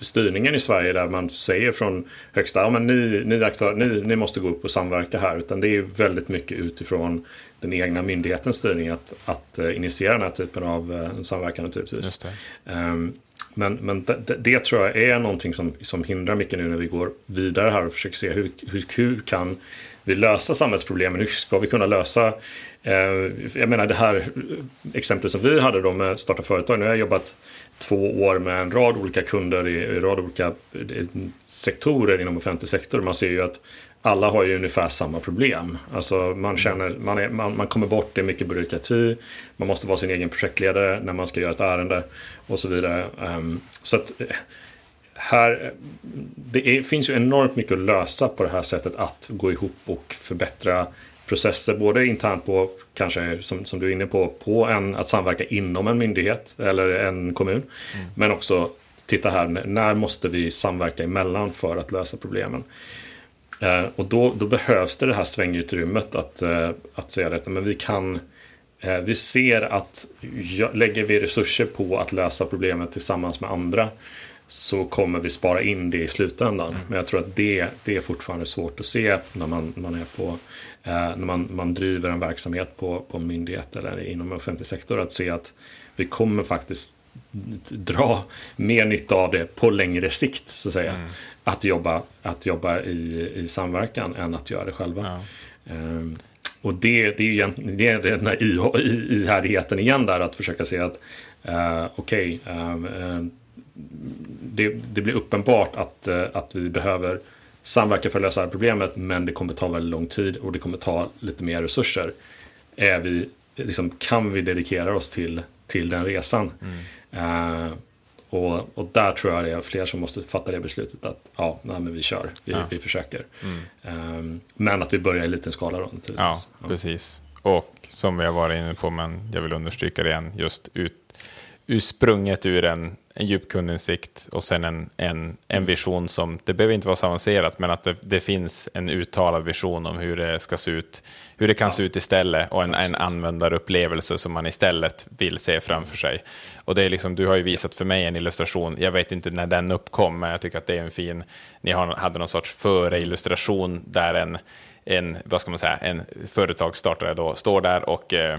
styrningen i Sverige där man säger från högsta, ja men ni, ni, aktör, ni, ni måste gå upp och samverka här. Utan det är väldigt mycket utifrån den egna myndighetens styrning att, att initiera den här typen av samverkan naturligtvis. Um, men, men det, det, tror jag är någonting som, som hindrar mycket nu när vi går vidare här och försöker se hur, hur, hur kan vi lösa samhällsproblemen? Hur ska vi kunna lösa eh, Eh, jag menar det här exemplet som vi hade då med starta företag. Nu har jag jobbat två år med en rad olika kunder i en rad olika eh, sektorer inom offentlig sektor. Man ser ju att alla har ju ungefär samma problem. Alltså man känner, man, är, man, man kommer bort, det är mycket byråkrati. Man måste vara sin egen projektledare när man ska göra ett ärende och så vidare. Ehm, så att eh, här, det är, finns ju enormt mycket att lösa på det här sättet att gå ihop och förbättra processer, både internt på, kanske som, som du är inne på, på en, att samverka inom en myndighet eller en kommun. Mm. Men också, titta här, när måste vi samverka emellan för att lösa problemen? Eh, och då, då, behövs det det här svängutrymmet att, eh, att säga detta, men vi kan eh, vi ser att lägger vi resurser på att lösa problemet tillsammans med andra så kommer vi spara in det i slutändan. Mm. Men jag tror att det, det är fortfarande svårt att se när man, man är på när man, man driver en verksamhet på, på en myndighet eller inom offentlig sektor. Att se att vi kommer faktiskt dra mer nytta av det på längre sikt så att säga. Mm att jobba, att jobba i, i samverkan än att göra det själva. Ja. Um, och det, det är ju det är den här ihärdigheten igen där att försöka se att uh, okej, okay, um, ehm, ehm, det, det, blir uppenbart att, uh, att vi behöver samverka för att lösa det här problemet men det kommer ta väldigt lång tid och det kommer ta lite mer resurser. Är vi, liksom, kan vi dedikera oss till, till den resan? Mm. Och, och där tror jag det är fler som måste fatta det beslutet att ja, nej, men vi kör, vi, ja. vi försöker. Mm. Um, men att vi börjar i liten skala då. Ja, ja, precis. Och som vi har varit inne på, men jag vill understryka det igen, just ut, ursprunget ur en, en djup kundinsikt och sen en, en, en vision som, det behöver inte vara så avancerat, men att det, det finns en uttalad vision om hur det ska se ut, hur det kan ja. se ut istället och en, en användarupplevelse som man istället vill se framför sig. Och det är liksom, du har ju visat för mig en illustration, jag vet inte när den uppkom, men jag tycker att det är en fin, ni har, hade någon sorts före-illustration där en, en, vad ska man säga, en företagsstartare då står där och eh,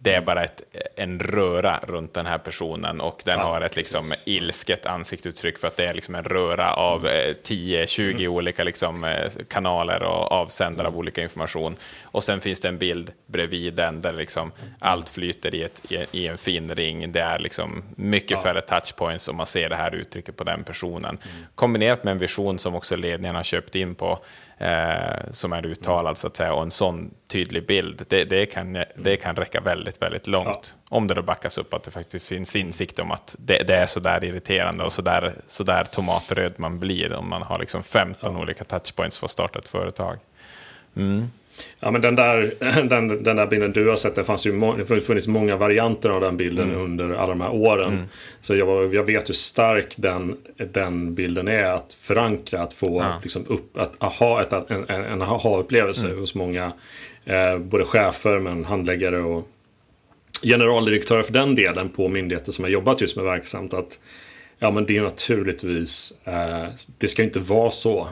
det är bara ett, en röra runt den här personen och den ja. har ett liksom ilsket ansiktsuttryck för att det är liksom en röra av 10-20 mm. mm. olika liksom eh, kanaler och avsändare av olika information. Och sen finns det en bild bredvid den där liksom allt flyter i, ett, i, en fin ring. Det är liksom mycket ja. färre touchpoints och man ser det här uttrycket på den personen. Mm. Kombinerat med en vision som också ledningen har köpt in på eh, som är uttalad så att säga och en sån tydlig bild, det, det, kan, det kan räcka väldigt, väldigt långt. Ja. Om det då backas upp att det faktiskt finns insikt om att det, det är så där irriterande och så där, så där tomatröd man blir om man har liksom 15 ja. olika touchpoints för att starta ett företag. Mm. Ja, men den där, den, den där bilden du har sett, det, fanns ju det funnits många varianter av den bilden mm. under alla de här åren. Mm. Så jag, jag vet hur stark den, den bilden är att förankra, att få ja. liksom upp, att aha, ett, en, en, en aha-upplevelse mm. hos många, eh, både chefer men handläggare och generaldirektörer för den delen på myndigheter som har jobbat just med verksamt. Att Ja men det är naturligtvis, eh, det ska inte vara så.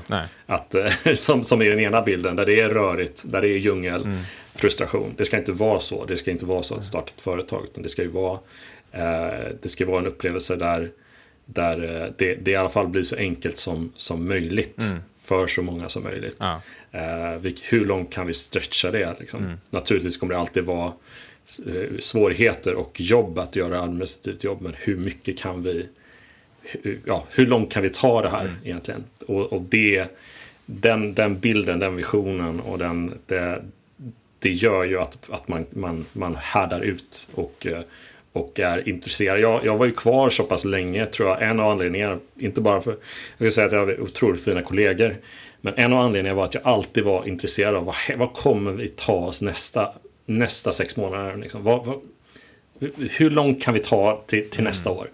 Att, eh, som, som i den ena bilden där det är rörigt, där det är djungel, mm. frustration. Det ska inte vara så. Det ska inte vara så att starta ett företag. Utan det ska ju vara, eh, det ska vara en upplevelse där, där eh, det, det i alla fall blir så enkelt som, som möjligt. Mm. För så många som möjligt. Ja. Eh, hur långt kan vi stretcha det? Liksom? Mm. Naturligtvis kommer det alltid vara svårigheter och jobb att göra administrativt jobb. Men hur mycket kan vi, ja, hur långt kan vi ta det här mm. egentligen? Och, och det, den, den bilden, den visionen och den, det, det gör ju att, att man, man, man härdar ut och, och är intresserad. Jag, jag var ju kvar så pass länge tror jag. En av anledningarna, inte bara för, jag vill säga att jag har otroligt fina kollegor. Men en av anledningarna var att jag alltid var intresserad av vad, vad kommer vi ta oss nästa, nästa sex månader. Liksom. Vad, vad, hur långt kan vi ta till, till mm. nästa år?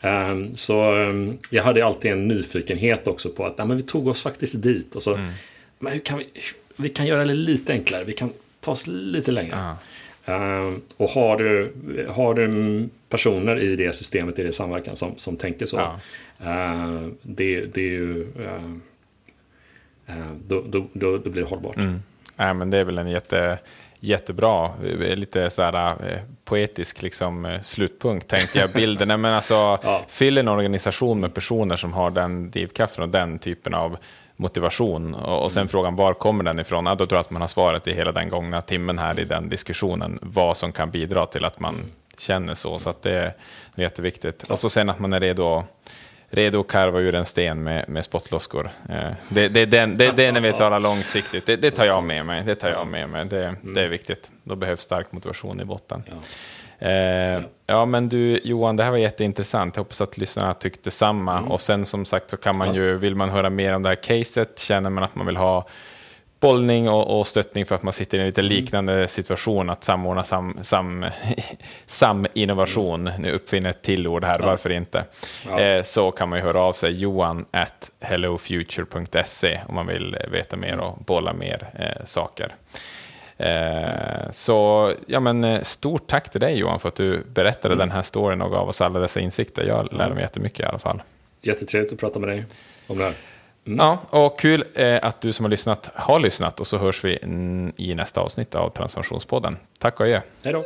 Mm. Um, så um, jag hade alltid en nyfikenhet också på att ja, men vi tog oss faktiskt dit. Och så, mm. men hur kan vi, vi kan göra det lite enklare, vi kan ta oss lite längre. Um, och har du, har du personer i det systemet, i det samverkan som, som tänker så. Ja. Uh, det, det är ju... Uh, då, då, då, då, blir det hållbart. Mm. Ja, men det är väl en jätte jättebra, lite så här eh, poetisk liksom, eh, slutpunkt tänkte jag. Bilden, men alltså, ja. fyll en organisation med personer som har den drivkraften och den typen av motivation. Och, och sen mm. frågan var kommer den ifrån? Ja, då tror jag att man har svaret i hela den gångna timmen här i den diskussionen. Vad som kan bidra till att man mm. känner så. Så att det är jätteviktigt. Och så sen att man är redo redo att karva ur en sten med, med spottloskor. Eh, det, det, det, det, det är när vi talar långsiktigt. Det, det tar jag med mig. Det tar jag med mig. Det, det är viktigt. Då behövs stark motivation i botten. Eh, ja, men du Johan, det här var jätteintressant. Jag hoppas att lyssnarna tyckte samma. Mm. Och sen som sagt så kan man ju, vill man höra mer om det här caset, känner man att man vill ha bollning och, och, stöttning för att man sitter i en lite mm. liknande situation, att samordna sam, sam, saminnovation, nu uppfinner ett till ord här, ja. varför inte? Ja. Eh, så kan man ju höra av sig, johan at hellofuture.se om man vill veta mer och bolla mer eh, saker. Eh, så ja, men, eh, stort tack till dig Johan för att du berättade mm. den här storyn och gav oss alla dessa insikter. Jag lärde mig jättemycket i alla fall. Jättetrevligt att prata med dig om det här. Mm. Ja, och kul eh, att du som har lyssnat har lyssnat och så hörs vi i nästa avsnitt av Transformationspodden. Tack och adjö. Hej då.